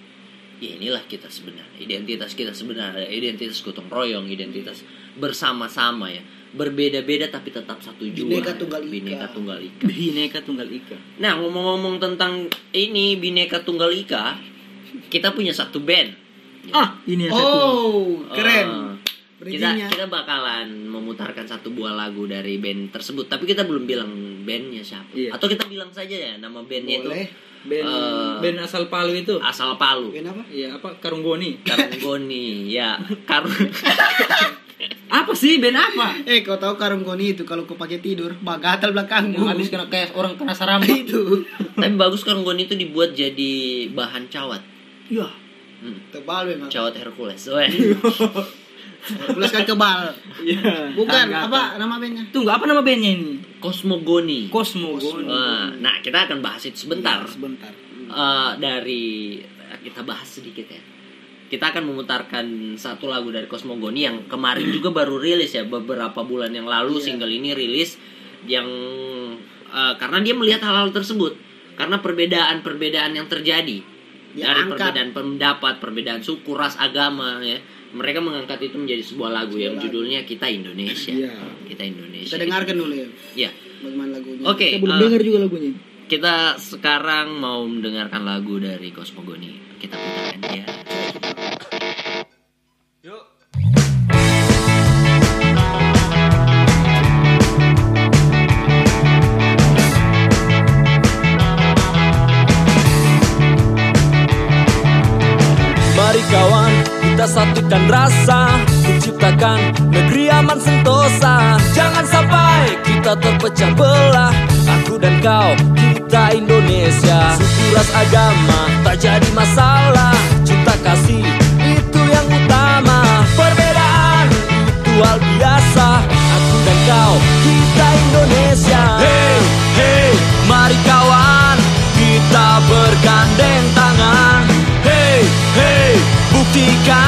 ya inilah kita sebenarnya, identitas kita sebenarnya, identitas gotong royong, identitas bersama-sama ya. Berbeda-beda tapi tetap satu jua. Bineka. Tunggal Ika. Bineka Tunggal Ika. Bineka Tunggal Ika. Nah, ngomong-ngomong tentang ini Bineka Tunggal Ika, kita punya satu band. Ah, ini yang satu. Oh, keren. Kita Bridgingnya. kita bakalan memutarkan satu buah lagu dari band tersebut tapi kita belum bilang bandnya siapa Iya. atau kita bilang saja ya nama bandnya itu. Band Eh, band asal Palu itu. asal Palu Ben apa? Iya, apa? Karunggoni. Karunggoni ya Karung Apa sih band apa? Eh, kau tahu karung goni itu kalau kau pakai tidur, bagatal belakangmu. Yang habis kena kayak orang kena saramba. itu. tapi bagus Karunggoni itu dibuat jadi bahan cawat Iya. Hmm, Tebal memang. cawat Hercules Weh. Tuliskan kebal. Iya. Bukan, Tangga- apa nama bandnya? Tunggu, apa nama bandnya ini? Cosmogoni Cosmo. Wah, nah kita akan bahas itu sebentar Sebentar. Eh, dari kita bahas sedikit ya. Kita akan memutarkan satu lagu dari Cosmogoni yang kemarin juga baru rilis ya beberapa bulan yang lalu Iya. single ini rilis yang eh, karena dia melihat hal-hal tersebut karena perbedaan-perbedaan yang terjadi Dia dari angkat. perbedaan pendapat, perbedaan suku, ras, agama ya. Mereka mengangkat itu menjadi sebuah lagu yang Sebuah lagu. judulnya Kita Indonesia. Iya. Kita Indonesia. Kita dengarkan dulu ya. Ya. Bagaimana lagunya? Oke. Kita belum eh, dengar juga lagunya. kita sekarang mau mendengarkan lagu dari Cosmogoni. Kita putarkan ya. Mari kawan, kita satukan rasa Menciptakan negeri aman sentosa. Jangan sampai kita terpecah belah Aku dan kau, kita Indonesia. Suku ras agama, tak jadi masalah Cinta kasih, itu yang utama. Perbedaan, itu hal biasa Aku dan kau, kita Indonesia. Hey, hey, mari kawan Kita bergandeng tangan. Hey, hey, buktikan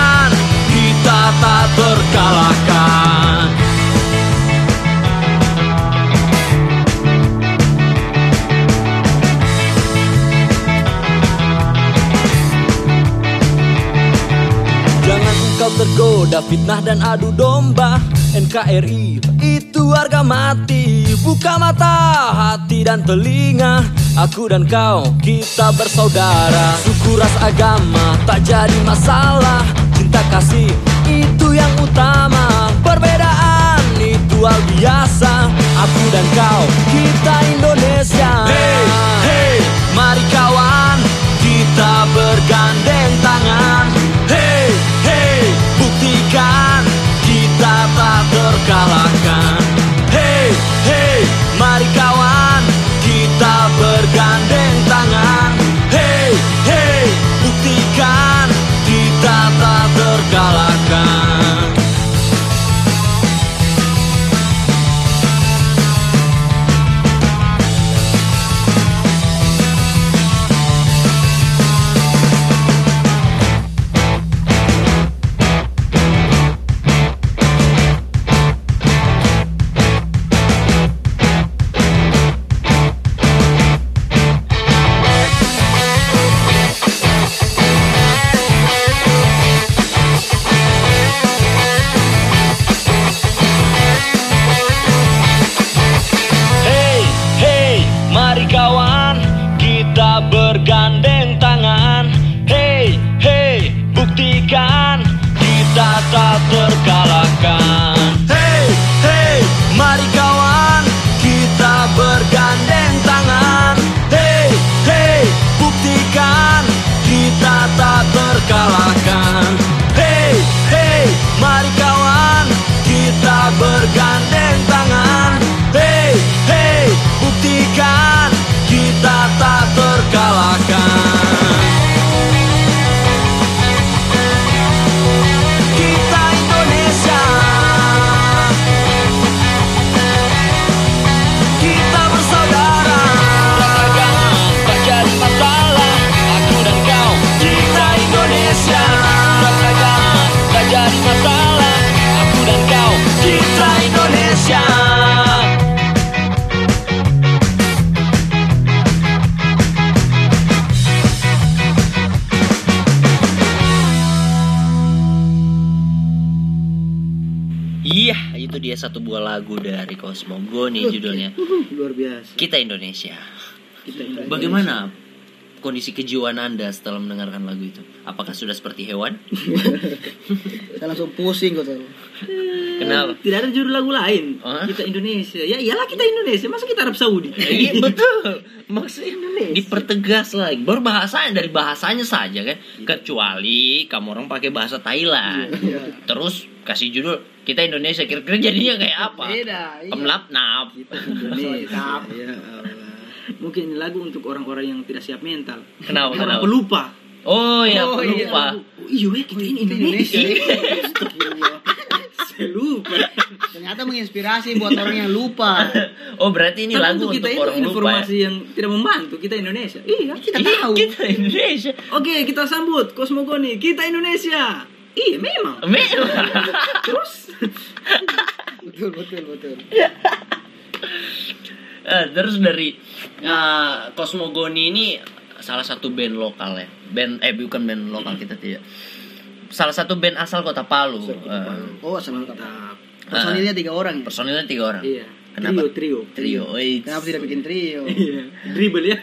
tergoda fitnah dan adu domba. NKRI itu harga mati. Buka mata, hati dan telinga. Aku dan kau, kita bersaudara. Suku ras agama, tak jadi masalah. Cinta kasih, itu yang utama. Perbedaan, itu hal biasa. Aku dan kau kita Indonesia. Hey, hey, mari kawan buktikan kita tak terkalahkan Kita Indonesia. Kita Indonesia. Bagaimana kondisi kejiwaan Anda setelah mendengarkan lagu itu? Apakah sudah seperti hewan? Saya langsung pusing kok tuh. Kenapa? Tidak ada judul lagu lain. Hah? Kita Indonesia. Ya iyalah kita Indonesia. Masa kita Arab Saudi? Iya betul. Maksudnya Indonesia. dipertegas lagi. Baru bahasanya dari bahasanya saja kan. Kecuali kamu orang pakai bahasa Thailand. Terus kasih judul kita Indonesia. Kira-kira jadinya kayak apa? Beda. iya. Kemlap nap. Indonesia. Ya Allah. Mungkin ini lagu untuk orang-orang yang tidak siap mental. Kenapa? Orang Kenapa? pelupa. Oh ya Oh, iya. lupa. Oh, iya, weh, kita ini Indonesia. Astagfirullah. Saya lupa. Ternyata menginspirasi buat orang yang lupa. Oh berarti ini Kan lagu untuk untuk, kita itu orang lupa ya? informasi yang tidak membantu. Kita Indonesia. Iya. Kita Iya, tahu. Kita Indonesia. Oke, kita sambut Cosmogoni. Kita Indonesia. Iya, memang. Memang. Terus Betul betul betul. Eh, terus dari eh, Cosmogoni ini salah satu band lokal ya. Band eh bukan band lokal kita tidak. Salah satu band asal Kota Palu. Eh, Oh sama kata. Personilnya tiga orang ya. personilnya tiga orang. Iya. Kenapa? Trio, trio. Trio. Wait. Kenapa tidak bikin trio? Iya. Dribble ya.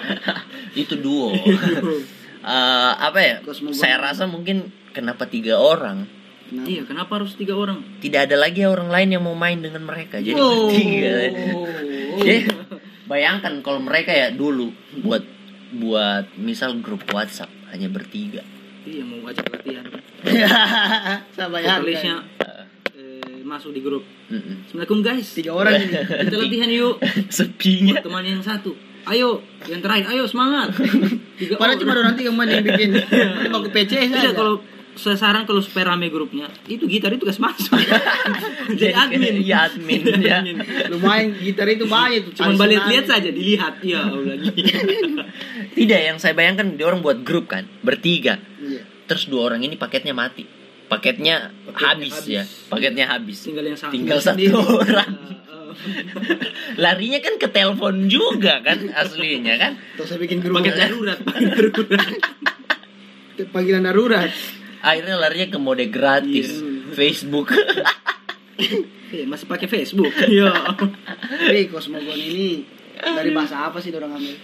Itu duo. Eh, apa ya? Cosmogoni. Saya rasa mungkin kenapa tiga orang? Kenapa? Iya, kenapa harus tiga orang? Tidak ada lagi orang lain yang mau main dengan mereka. Jadi Oh. bertiga. Jadi, bayangkan kalau mereka ya dulu buat buat misal grup WhatsApp hanya bertiga. Iya, mau ajak latihan. Saya bayangkan. Vokalisnya eh, masuk di grup. Mm-mm. Assalamualaikum guys. Tiga orang ini. Kita latihan yuk. Sepinya. Teman yang satu. Ayo, yang terakhir, ayo semangat. Tiga Padahal cuma orang tiga main yang bikin. Mau ke PC saja. Tidak kalau saya saran kalau supaya rame grupnya itu gitar itu tugas masuk jadi admin Iya admin ya. Lumayan gitar itu banyak tuh. cuma balik lihat saja dilihat ya Allah Tidak yang saya bayangkan dia orang buat grup kan bertiga. Iya. Terus dua orang ini paketnya mati. Paketnya, habis, habis. ya. Paketnya habis. tinggal yang satu Tinggal satu sendiri. orang. Ah, ah. Larinya kan ke telepon juga kan aslinya kan. Terus saya bikin grup. paket darurat paket darurat Panggilan darurat. Akhirnya larinya ke mode gratis. Facebook. Eh, masih pakai Facebook ya Tapi Cosmogon ini dari bahasa apa sih orang ambil?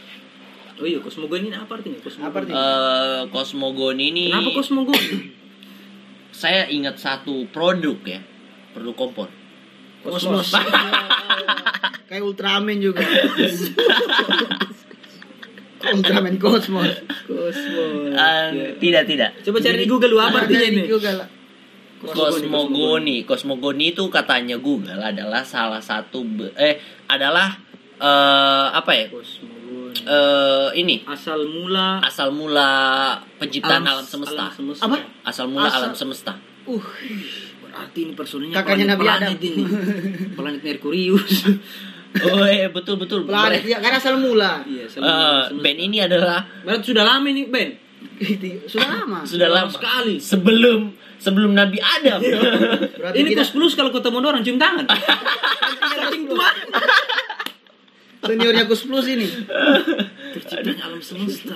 oh iya kosmogon ini apa artinya kosmogon Apa artinya? Eh Cosmogon ini kenapa kosmogon saya ingat satu produk ya. Produk kompor. Kosmos. kayak Ultraman juga Ultraman Cosmos Kosmos. Ah, tidak tidak Coba cari di Google lu apa artinya ini? di Google. Kosmogoni, kosmogoni itu katanya Google adalah salah satu be- eh adalah eh apa ya? Kosmogoni. Eh ini Asal mula asal mula penciptaan alam, semesta. alam semesta. Apa? Asal mula Asal- alam semesta. uh Berarti ini personilnya Kakaknya Nabi planet Adam. ini. Planet Merkurius. Oh iya betul betul. planet ya kan asal mula iya, Eh, semesta. band ini adalah Berarti sudah lama ini Ben. sudah lama sudah Lama lama sekali. sebelum sebelum Nabi Adam. berarti ini kita plus kalau ketemu orang cium tangan. Saking tua. seniornya Gus Plus ini Terciptanya alam semesta.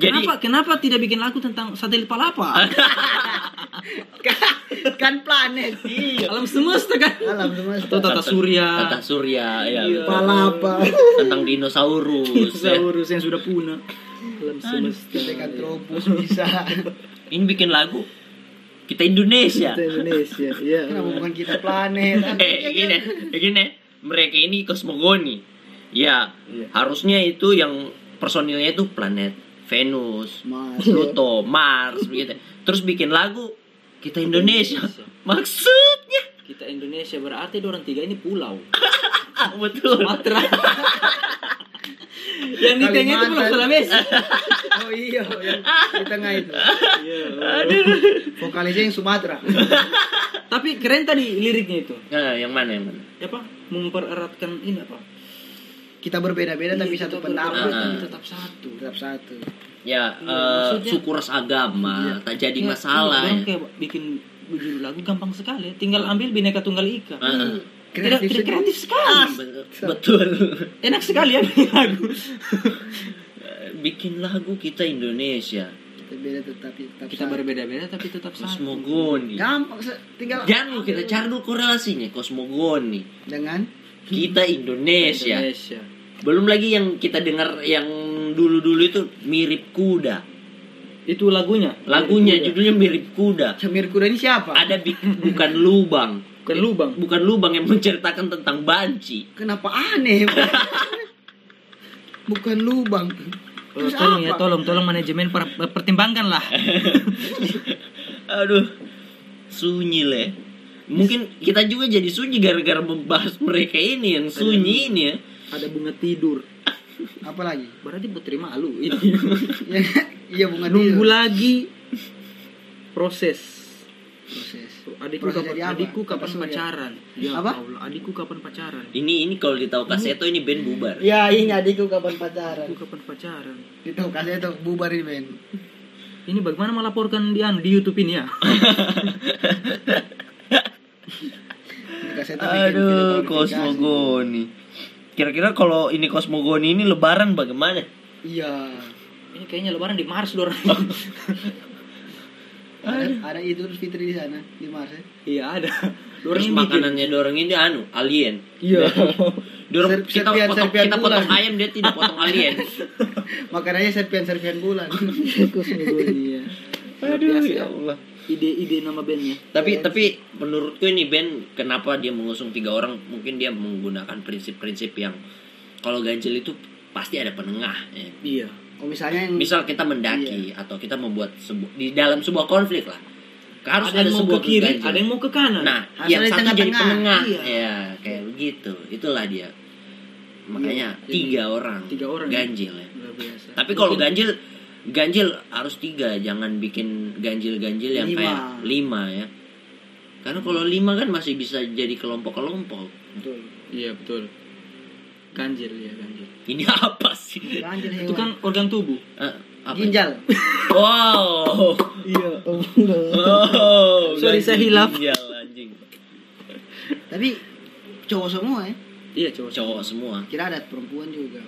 Jadi Kenapa kenapa tidak bikin lagu tentang satelit palapa? kan planet alam semesta kan? alam semesta Atau tata surya. Tata Surya ya. Iya. palapa Tentang dinosaurus. ya. Dinosaurus yang sudah punah. Alam semesta. Dekatropus bisa Ini bikin lagu kita Indonesia. Kita Indonesia. Iya. kenapa bukan kita planet eh gini, eh, gini, mereka ini kosmogoni. Ya, Iya. harusnya itu yang personilnya itu planet Venus, Mars. Pluto, Mars begitu. Terus bikin lagu kita Indonesia. Maksudnya Kita Indonesia berarti orang tiga ini pulau. betul. Sumatera. yang di tengah itu pulau. Sulawesi. oh iya yang di tengah itu Iya. vokalisnya yang Sumatera Tapi keren tadi liriknya itu. Nah, yang mana yang mana? Apa? Mempereratkan ini apa? Kita berbeda-beda tapi Iya, satu pendapat berbeda, Ah. tapi tetap satu. tetap satu Ya, Iya, eh, maksudnya- suku ras agama tak jadi Ya, masalah iya, ya. kayak bikin judul lagu gampang sekali. Tinggal ambil bineka tunggal ika. Ah, Tidak, Kreatif sekali. kreatif sekali. be- betul. Enak sekali ya bikin lagu. bikin lagu kita Indonesia. kita beda tetapi tetap Kita berbeda-beda tapi tetap satu. Kosmogoni. gampang tinggal Jangan kita cari dulu korelasinya kosmogoni. dengan Kita Indonesia. Indonesia. Belum lagi yang kita dengar yang dulu-dulu itu mirip kuda. Itu lagunya. Lagunya Lagunya. judulnya mirip kuda. Samir Kuda ini siapa Ada bi- bukan lubang. Bukan lubang. Bukan lubang yang menceritakan tentang banci. kenapa aneh bukan lubang Oh, Terus tolong ya, apa? tolong, tolong manajemen per- pertimbangkan lah. Aduh. Sunyi le. Mungkin kita juga jadi sunyi gara-gara membahas mereka ini yang sunyi ini ya. Ada bunga tidur. apa lagi Berarti putri malu. Ini. Ya, iya bunga Nunggu tidur. lagi proses. proses Adikku Proses kapan, adikku kapan Kata pacaran? Ya Apa? Allah, adikku kapan pacaran? Ini ini kalau ditahu kaseto ini band bubar. ya ini adikku kapan pacaran Adikku kapan pacaran? kasih itu bubar ini Ben Ini bagaimana melaporkan di anu di YouTube ini ya? Ini kasih itu bikin Aduh, kosmogoni. Kira-kira kalau ini kosmogoni ini lebaran bagaimana? iya Ini kayaknya lebaran di Mars dorang. ada, ada Idul Fitri di sana di Mars ya. iya ada. Terus Dorang ini bikin. makanannya dorong ini anu, alien. Iya. Dorong Ser- kita serpian- potong, serpian kita potong bulan. ayam dia tidak potong alien. makanannya serpian serpian bulan Kosmogoni ya. Aduh, ya Allah. Ide-ide nama bandnya. Tapi tapi menurutku ini band kenapa dia mengusung tiga orang? Mungkin dia menggunakan prinsip-prinsip yang kalau ganjil itu pasti ada penengah. ya. Iya. oh misalnya yang Misal kita mendaki atau kita membuat sebu- di dalam sebuah konflik lah. Harus ada ada, yang mau ke kiri, ganjil. ada yang mau ke kanan. Nah, Harus yang satu jadi penengah. Iya. Ya, kayak begitu. Itulah dia. Makanya Iya, tiga orang. tiga orang ya. ganjil ya. Tapi kalau ganjil ganjil harus tiga, jangan bikin ganjil-ganjil yang Lima. kayak lima ya. Karena kalau lima kan masih bisa jadi kelompok-kelompok. betul Iya betul. Ganjil ya ganjil. Ini apa sih? ganjil Itu kan organ tubuh. Eh, apa? ginjal Wow. Iya. Oh, Sorry, saya hilaf. Ginjal, anjing. tapi cowok semua ya Iya cowok. Cowok semua. kira ada perempuan juga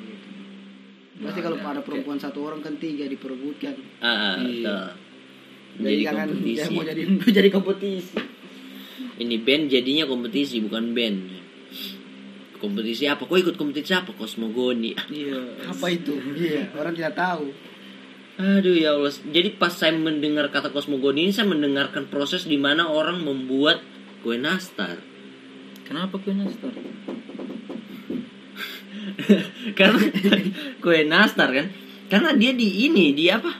pasti Nah, kalau ada. ada perempuan satu orang kan tiga diperebutkan Ah, Iya. betul. jadi Jadi jangan kompetisi. jangan mau jadi mau jadi kompetisi Ini band jadinya kompetisi bukan band. Kompetisi apa? Kok ikut kompetisi apa? Kosmogoni. Iya. apa itu iya orang tidak tahu Aduh ya Allah. Jadi pas saya mendengar kata kosmogoni ini saya mendengarkan proses di mana orang membuat kue nastar. Kenapa kue nastar? karena kue nastar kan? Karena dia di ini di apa?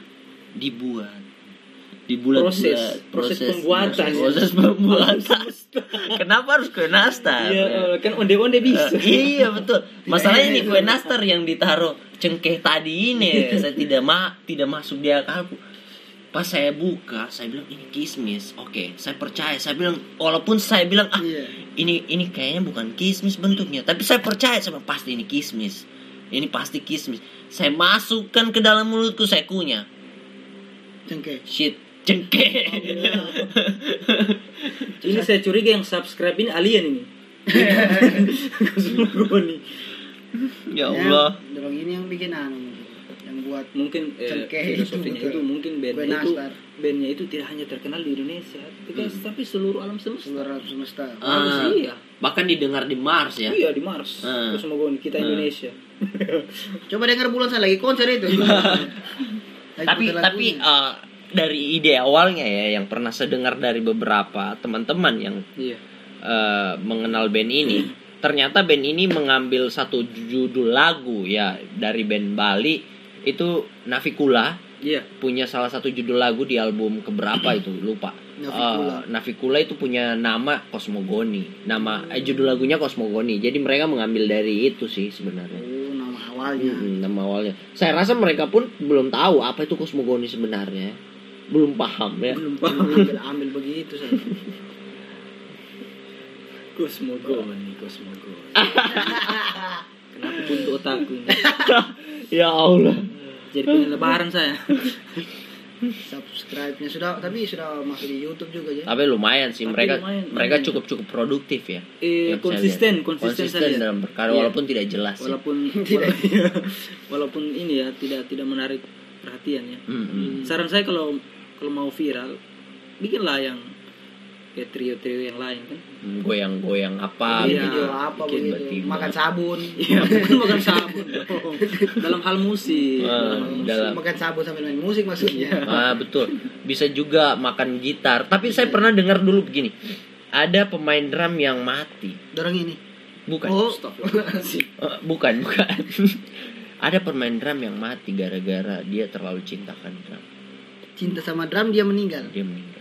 Dibuat. Dibuat Proses- proses pembuatan. proses pembuatan. Kenapa harus kue nastar? Iya, kan onde-onde bisa. Eh, iya betul. Masalahnya ini kue nastar yang ditaruh cengkeh tadi ini saya tidak ma tidak masuk di akalku pas saya buka saya bilang ini kismis. Oke saya percaya. Saya bilang walaupun saya bilang ah Iya. ini ini kayaknya bukan kismis bentuknya. Tapi saya percaya sama pasti ini kismis. Ini pasti kismis. Saya masukkan ke dalam mulutku saya kunyah. Cengkeh. shit cengkeh Ini saya curiga yang subscribe ini alien ini. Ya Allah. Ya, ini yang bikin anu buat Mungkin eh, filosofinya itu, itu mungkin bandnya itu bandnya itu tidak hanya terkenal di Indonesia, tapi, kan- tapi seluruh alam semesta. seluruh alam semesta. Ah, iya. bahkan didengar di Mars ya Iya di Mars. Ah. Kosmogoni kita Ah. Indonesia. Coba dengar bulan saya lagi konser itu. Lagi tapi tapi eh, dari ide awalnya ya yang pernah saya dengar dari beberapa teman-teman yang Iya. eh, mengenal band ini ternyata band ini mengambil satu judul lagu ya dari band Bali itu Navikula Iya. punya salah satu judul lagu di album keberapa itu lupa Navikula. Eh, Navikula itu punya nama Kosmogoni nama eh, judul lagunya Kosmogoni jadi mereka mengambil dari itu sih sebenarnya Oh, nama awalnya. Mm, nama awalnya. Saya rasa mereka pun belum tahu apa itu kosmogoni sebenarnya. Belum paham ya. Belum paham. ambil, ambil begitu saja. Kosmogoni, Kosmogoni. Kenapa untuk otakku? ya Allah. Jadi pengen lebaran saya. Subscribe-nya sudah tapi sudah masuk di YouTube juga ya. Tapi lumayan sih Tapi mereka lumayan, mereka lumayan. cukup cukup produktif ya. Eh, konsisten, konsisten, konsisten saya dalam berkarya Iya. walaupun tidak jelas. ya. Walaupun Tidak. walaupun ini ya tidak tidak menarik perhatian ya. Mm-mm. Saran saya kalau kalau mau viral, bikinlah yang kayak trio-trio yang lain kan. Mm, Goyang-goyang apa Iya. video apa bikin begitu. Makan sabun. Iya, bukan bukan sabun. Dalam hal musik. Ah, dalam hal musik. dalam Makan sabun sambil main musik maksudnya. Ah betul. Bisa juga makan gitar. Tapi saya pernah dengar dulu begini. Ada pemain drum yang mati. Dorong ini. Bukan. Oh, Astagfirullahaladzim. Eh, bukan, bukan. Ada pemain drum yang mati gara-gara dia terlalu cintakan drum. cinta sama drum dia meninggal. Dia meninggal.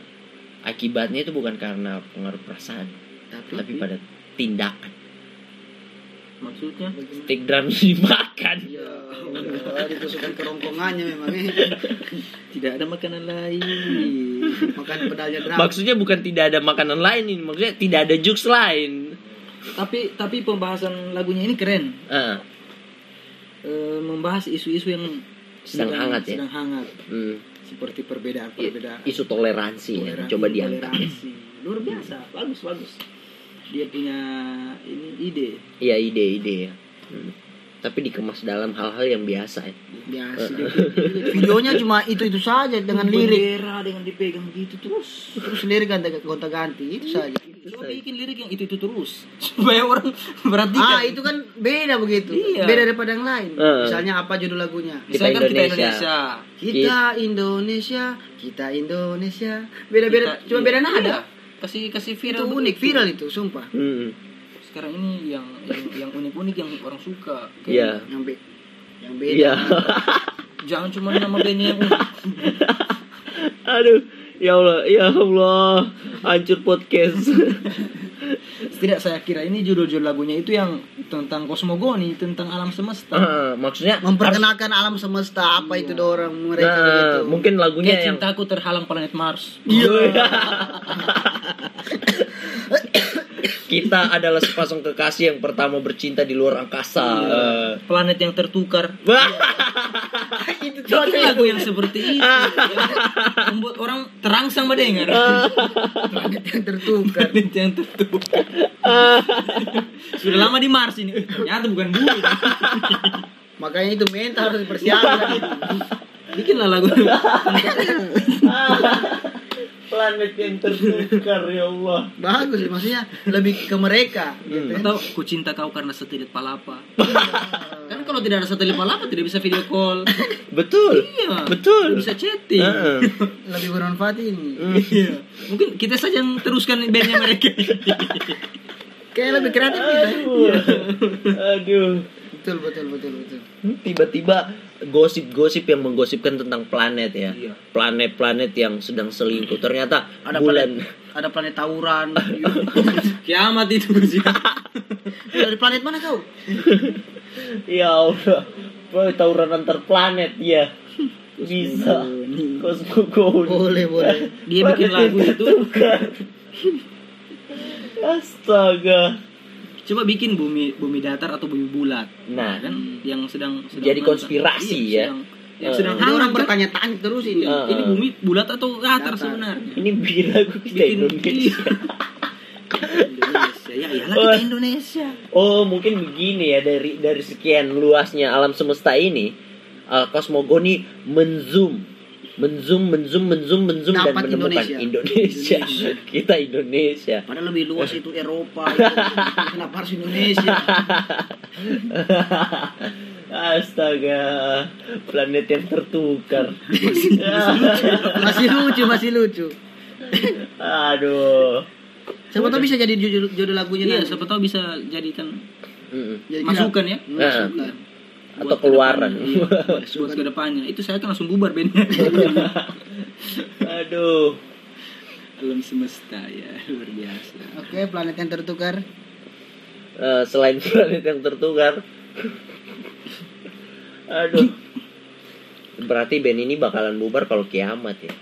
Akibatnya itu bukan karena pengaruh perasaan, Tapi, tapi pada tindakan. Maksudnya? Stick drum dimakan. Ya, Allah, ditusukkan kerongkongannya memang. Tidak ada makanan lain. Makan pedalnya drum. Maksudnya bukan tidak ada makanan lain ini, maksudnya tidak ada jokes lain. tapi tapi pembahasan lagunya ini keren. Ah, Eh, membahas isu-isu yang Sedang hangat ya? sedang hangat hmm. Seperti perbedaan-perbedaan Isu toleransi, ya. toleransi, coba diangkat. toleransi. luar biasa bagus bagus dia punya ini ide Iya ide-ide ya. Hmm. Tapi dikemas dalam hal-hal yang biasa ya. biasa dia videonya cuma itu itu saja dengan lirik bendera dengan dipegang gitu terus terus lirik ganti gonta ganti itu saja coba bikin lirik yang itu itu terus supaya orang perhatikan ah itu kan beda begitu Iya. beda daripada yang lain Heeh. misalnya apa judul lagunya misalkan kita Indonesia. Indonesia kita Indonesia kita Indonesia beda beda Kita- cuma iya, beda nada iya. kasih kasih itu viral unik begitu. viral itu sumpah Hmm. sekarang ini yang yang yang unik unik yang orang suka Kayak Iya. yang be yang beda Iya. jangan cuma nama bandnya yang unik Aduh, ya Allah, ya Allah, hancur podcast. tidak saya kira ini judul-judul lagunya itu yang tentang kosmogoni tentang alam semesta. Ah, maksudnya memperkenalkan alam semesta apa itu dorong mereka Nah, mungkin lagunya Kayak yang cintaku terhalang planet Mars. Iya. Kita adalah sepasang kekasih yang pertama bercinta di luar angkasa. Eh, planet yang tertukar. Wah. itu Bikin lagu yang seperti itu. Yang membuat orang terangsang mendengar planet yang tertukar. Planet yang tertukar. Sudah lama di Mars ini. Eh, ternyata bukan bumi makanya itu mental harus dipersiapkan. Bikinlah lagu Planet yang tertukar ya Allah. bagus sih maksudnya lebih ke mereka gitu. atau ku cinta kau karena satelit palapa kan kalau tidak ada satelit palapa tidak bisa video call Betul. iya Betul. tidak bisa chatting Heeh. lebih bermanfaat ini Iya. mungkin kita saja yang teruskan bandnya mereka kayak lebih kreatif kita Aduh. Aduh. Betul betul betul betul. Tiba-tiba gosip-gosip yang menggosipkan tentang planet ya. Iya. planet-planet yang sedang selingkuh. Ternyata ada bulan planet ada planet tawuran. Kiamat itu sih. dari planet mana kau? Ya Allah. Bro, tawuran antar planet ya. Bisa. Kosmogoni boleh boleh. Dia bikin lagu itu. astaga Coba bikin bumi bumi datar atau bumi bulat. nah Kan yang sedang, sedang Jadi konspirasi Iya, ya. Sedang, yang Eh. sedang hangat orang bertanya-tanya terus ini Eh. Ini bumi bulat atau datar Datar. sebenarnya? ini bikin lagu kita Bikin- Indonesia Indonesia. Ya iyalah Oh. kita Indonesia. Oh mungkin begini ya dari dari sekian luasnya alam semesta ini uh, kosmogoni menzoom menzoom menzoom menzoom menzoom dan menemukan Indonesia. Indonesia. kita Indonesia padahal lebih luas itu Eropa itu. kenapa harus Indonesia astaga planet yang tertukar masih lucu masih lucu aduh siapa tahu bisa jadi judul, judul lagunya Iya, siapa tahu bisa jadikan Mm-mm. Jadi masukan ya. kita- masukan. Atau keluaran. ke depannya, iya. buat ke depannya. Itu saya kan langsung bubar bandnya. Aduh. Alam semesta ya. Luar biasa. Oke planet yang tertukar. Eh, selain planet yang tertukar. Aduh. Berarti band ini bakalan bubar kalau kiamat ya?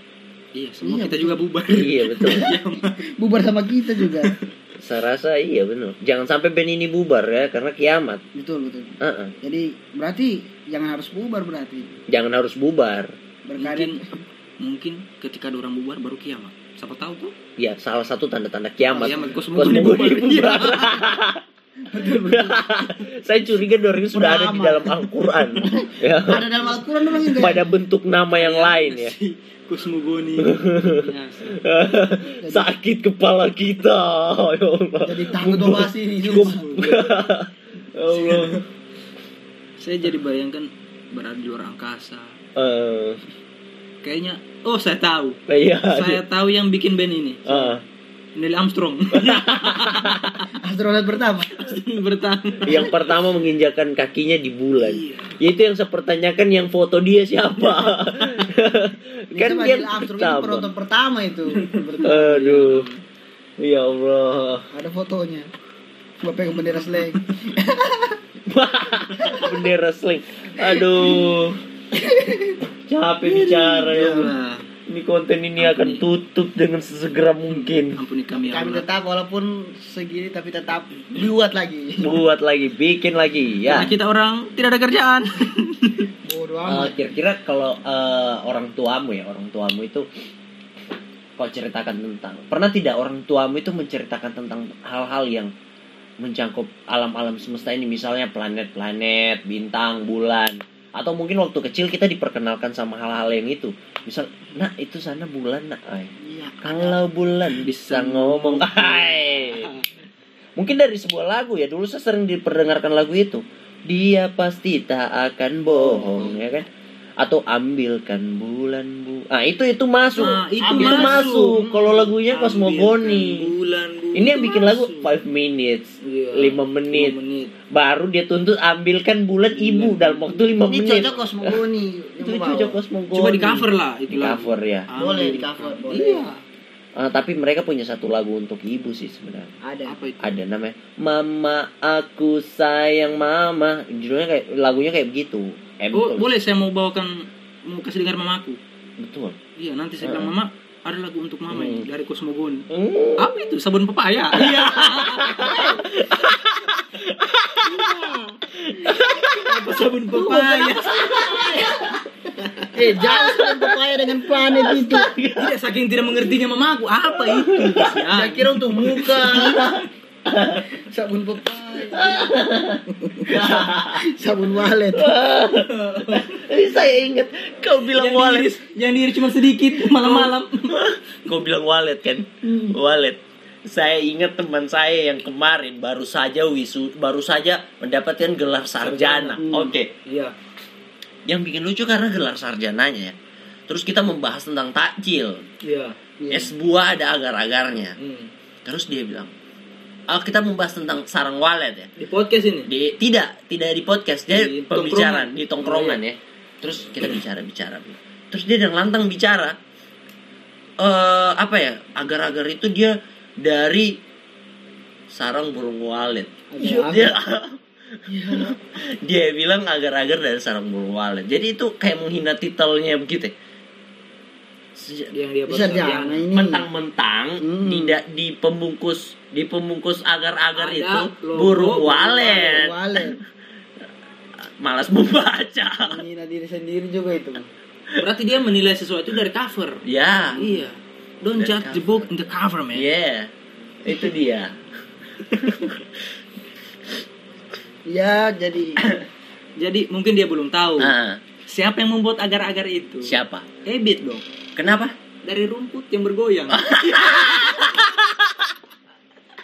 Iya semua Iya, kita betul. juga bubar. Iya betul. Bubar sama kita juga saya rasa iya benar. Jangan sampai band ini bubar ya karena kiamat. Betul betul. Heeh. jadi berarti jangan harus bubar berarti. Jangan harus bubar. Mungkin mungkin ketika ada orang bubar baru kiamat. Siapa tahu tuh? Ya salah satu tanda-tanda kiamat. Kiamat, kosmogoni Kosmogoni bubar. bubar. saya curiga dua ini sudah ada di dalam Al-Quran. Ya. Ada dalam Al-Quran yang pada bentuk nama yang lain ya. Si kosmogoni biasa sakit kepala kita. Ya Allah. Jadi nih Gua- sumpah. ya Allah. Saya jadi bayangkan berada di luar angkasa. Eh, kayaknya oh saya tahu. Iya. Saya tahu yang bikin band ini. Ah, Neil Armstrong. Astronot pertama. Bertahan yang pertama menginjakan kakinya di bulan. Iya. yaitu yang saya pertanyakan yang foto dia siapa? Kan dia Armstrong itu pertama. penonton pertama itu. Pertama. aduh. Ya Allah. Ada fotonya. Coba pegang bendera slang bendera sling aduh. Capek bicara ya. Allah. Ini konten ini akan tutup dengan sesegera mungkin. Ampuni kami ya kami Allah. tetap walaupun segini tapi tetap buat lagi. Buat lagi bikin lagi ya. Karena kita orang tidak ada kerjaan. Bodoh amat. kira-kira kalau eh, orang tuamu ya orang tuamu itu kau ceritakan tentang pernah tidak orang tuamu itu menceritakan tentang hal-hal yang mencakup alam-alam semesta ini? Misalnya planet-planet bintang bulan atau mungkin waktu kecil kita diperkenalkan sama hal-hal yang itu misal nah itu sana bulan nak. Ay. iya kalau bulan bisa ngomong ay. mungkin dari sebuah lagu ya dulu saya sering diperdengarkan lagu itu. Dia pasti tak akan bohong ya kan atau ambilkan bulan bu. Ah itu itu masuk. Nah, itu itu masuk. masuk. Kalau lagunya Ambilkan kosmogoni bulan, bulan. ini yang bikin lagu masuk. 5 minutes Iya, 5 menit lima menit. baru dia tuntut ambilkan bulan ibu dalam waktu 5 ini menit. cocok kosmogoni itu cocok kosmogoni coba di cover lah itu di cover ya. Boleh di cover, boleh. iya. Ah, tapi mereka punya satu lagu untuk ibu sih sebenarnya. Ada. Apa itu? Ada namanya Mama aku sayang mama. Judulnya kayak lagunya kayak begitu Oh, boleh saya mau bawakan mau kasih dengar mamaku. Betul. Iya nanti saya bilang mama ada lagu untuk mama ini Hmm. dari kosmogoni Hmm. apa itu? Sabun pepaya? Iya. Apa sabun pepaya? eh jangan sebut pepaya dengan planet itu. Tidak saking tidak mengertinya mamaku apa itu? Saya kira untuk muka sabun pepaya sabun walet. Eh, saya ingat kau bilang yang wallet diri, yang diri cuma sedikit malam-malam. Kau bilang wallet kan? Wallet saya ingat teman saya yang kemarin baru saja wisu baru saja mendapatkan gelar sarjana. Oke. Iya. Yang bikin lucu karena gelar sarjananya ya. Terus kita membahas tentang takjil. Iya. Es buah ada agar-agarnya. Hmm. terus dia bilang oh, kita membahas tentang sarang walet ya. Di podcast ini. Di tidak, tidak di podcast, dia Di pembicaraan tongkrongan. di tongkrongan ya. Terus kita bicara-bicara. Terus dia dengan lantang bicara eh apa ya? Agar-agar itu dia dari sarang burung walet. Agar-agar. Dia dia bilang agar-agar dari sarang burung walet. Jadi itu kayak menghina titelnya begitu. ya. Yang dia Bisa yang- mentang-mentang Hmm. tidak di pembungkus di pembungkus agar-agar itu logo burung burung walet Walet. malas membaca Menghina diri sendiri juga itu. Berarti dia menilai sesuatu dari cover. ya Iya. Don't Dari judge the book in the cover, man. yeah itu dia Ya, jadi Jadi mungkin dia belum tahu. Ah, Siapa yang membuat agar-agar itu? siapa Ebit dong. kenapa Dari rumput yang bergoyang.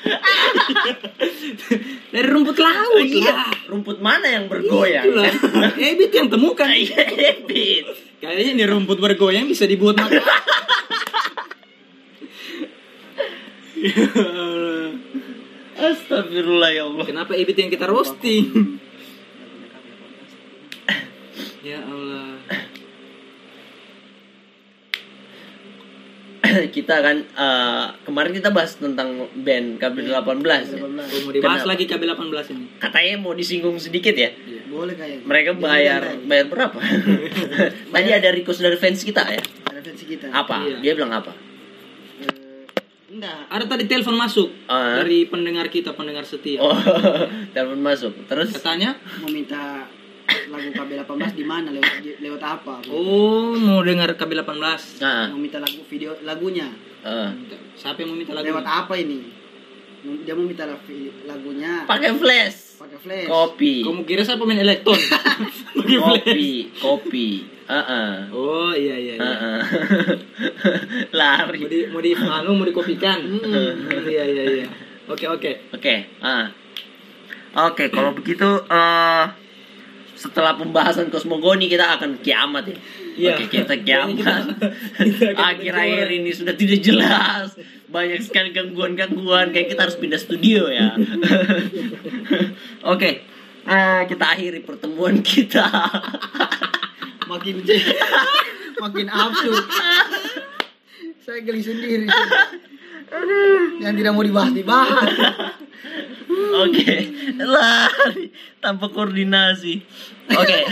Dari rumput laut iya lah. rumput mana yang bergoyang Itulah. Ebit yang temukan. Iya, Ebit. Kayaknya ini rumput bergoyang bisa dibuat makanan. Astagfirullah ya Allah Kenapa Ebit yang kita roasting? ya Allah. kita kan eh, kemarin kita bahas tentang band KB18 ya. Oh, mau dibahas Kenapa? lagi KB18 ini. katanya mau disinggung sedikit ya boleh kayak mereka bayar bayar berapa tadi ada request dari fans kita ya ada versi kita. apa Iya. dia bilang apa Eh, enggak. Ada tadi telepon masuk Ah. dari pendengar kita, pendengar setia. oh telepon masuk terus Katanya, Mau minta lagu KB18 di mana lewat lewat apa? oh mau dengar KB18. nah, Mau minta lagu video lagunya. eh, Siapa yang mau minta lagu? Lewat apa ini? Dia mau minta lag- lagunya pakai flash pakai flash. kopi Kamu kira siapa main elektron? Pakai flash. kopi kopi Heeh. Oh iya iya. iya. Heeh. Mau lari di mau di anu mau dikopikan. Hmm, iya iya iya. Oke oke. Oke, ah. Oke, kalau begitu eh setelah pembahasan kosmogoni kita akan kiamat ya. Iya. Oke, kita kiamat. Kita akan Akhir-akhir ini sudah tidak jelas. Banyak sekali gangguan-gangguan kayak kita harus pindah studio ya. Oke. eh, kita akhiri pertemuan kita. Makin makin absurd. Saya geli sendiri. Yang tidak mau dibahas dibahas. Oke, lari tanpa koordinasi. Oke.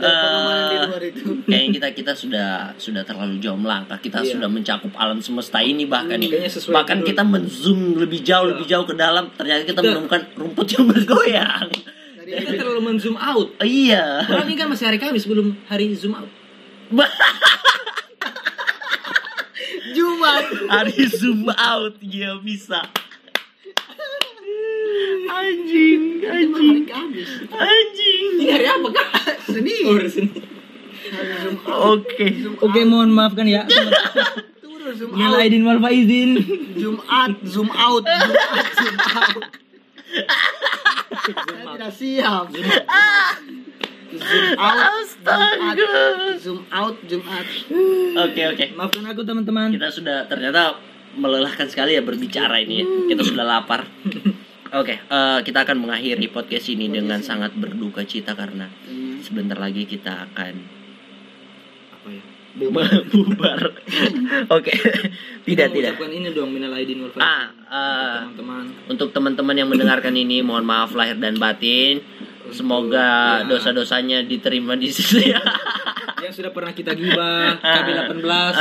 Pengalaman di Eh, kayaknya kita kita sudah sudah terlalu jauh melangkah kita Iya. sudah mencakup alam semesta ini bahkan Hmm, sesuai bahkan kita menzoom lebih jauh Iya. lebih jauh ke dalam ternyata kita menemukan rumput yang bergoyang Kita terlalu men-zoom out. iya Orang ini kan masih hari Kamis belum hari zoom out. Jumat. hari zoom out ya bisa anjing anjing anjing Ini hari apa kak? Senin. Oh, Jumat. oke Oke, mohon maafkan ya. Turun zoom out. aidin wal faizin. Jumat, zoom out, Jumat, zoom out. Saya tidak siap. Zoom out, astaga. zoom out, Jumat. oke oke. Maafkan aku teman-teman. kita sudah ternyata melelahkan sekali ya berbicara ini ya. kita sudah lapar. Oke eh, kita akan mengakhiri podcast ini dengan sangat berduka cita karena sebentar lagi kita akan Apa ya? bubar. Oke. Tidak Kita tidak. mengucapkan ini dong minal aidin wal ah eh, teman-teman. untuk teman-teman yang mendengarkan ini mohon maaf lahir dan batin semoga Ya. dosa-dosanya diterima di sisi yang sudah pernah kita gibah KB18 Ah,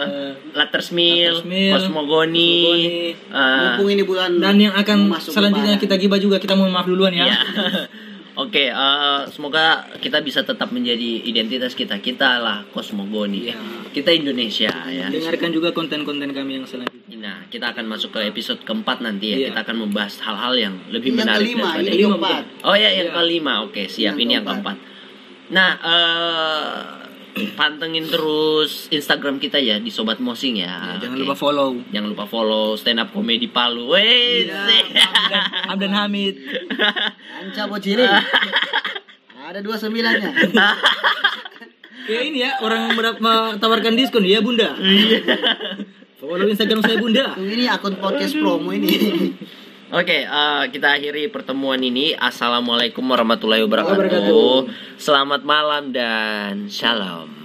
eh, Latersmil, Latersmil, Kosmogoni, Kosmogoni. ah, Mumpung ini bulan dan yang akan selanjutnya kita gibah juga kita mohon maaf duluan ya. Iya. Oke, eh, semoga kita bisa tetap menjadi identitas kita. Kita lah kosmogoni. Iya. Kita Indonesia ya. Dengarkan juga konten-konten kami yang selanjutnya. Nah, kita akan masuk ke episode keempat nanti ya. Iya. Kita akan membahas hal-hal yang lebih yang menarik kelima, daripada ini Kelima, keempat. Oh ya, yang Iya. kelima. Oke, siap. Yang ini yang keempat. keempat. Nah, eh pantengin terus Instagram kita ya di Sobat Mosing ya. Jangan Oke. lupa follow. Jangan lupa follow stand up comedy Palu. Weh. Hamdan Hamid. Anca Bocili. Ada dua sembilannya. Kayak ini ya orang berapa tawarkan diskon ya bunda. Follow Instagram saya bunda. Ini akun podcast promo ini. Oke, eh, kita akhiri pertemuan ini. Assalamualaikum warahmatullahi. Wabarakatuh. Selamat malam dan shalom.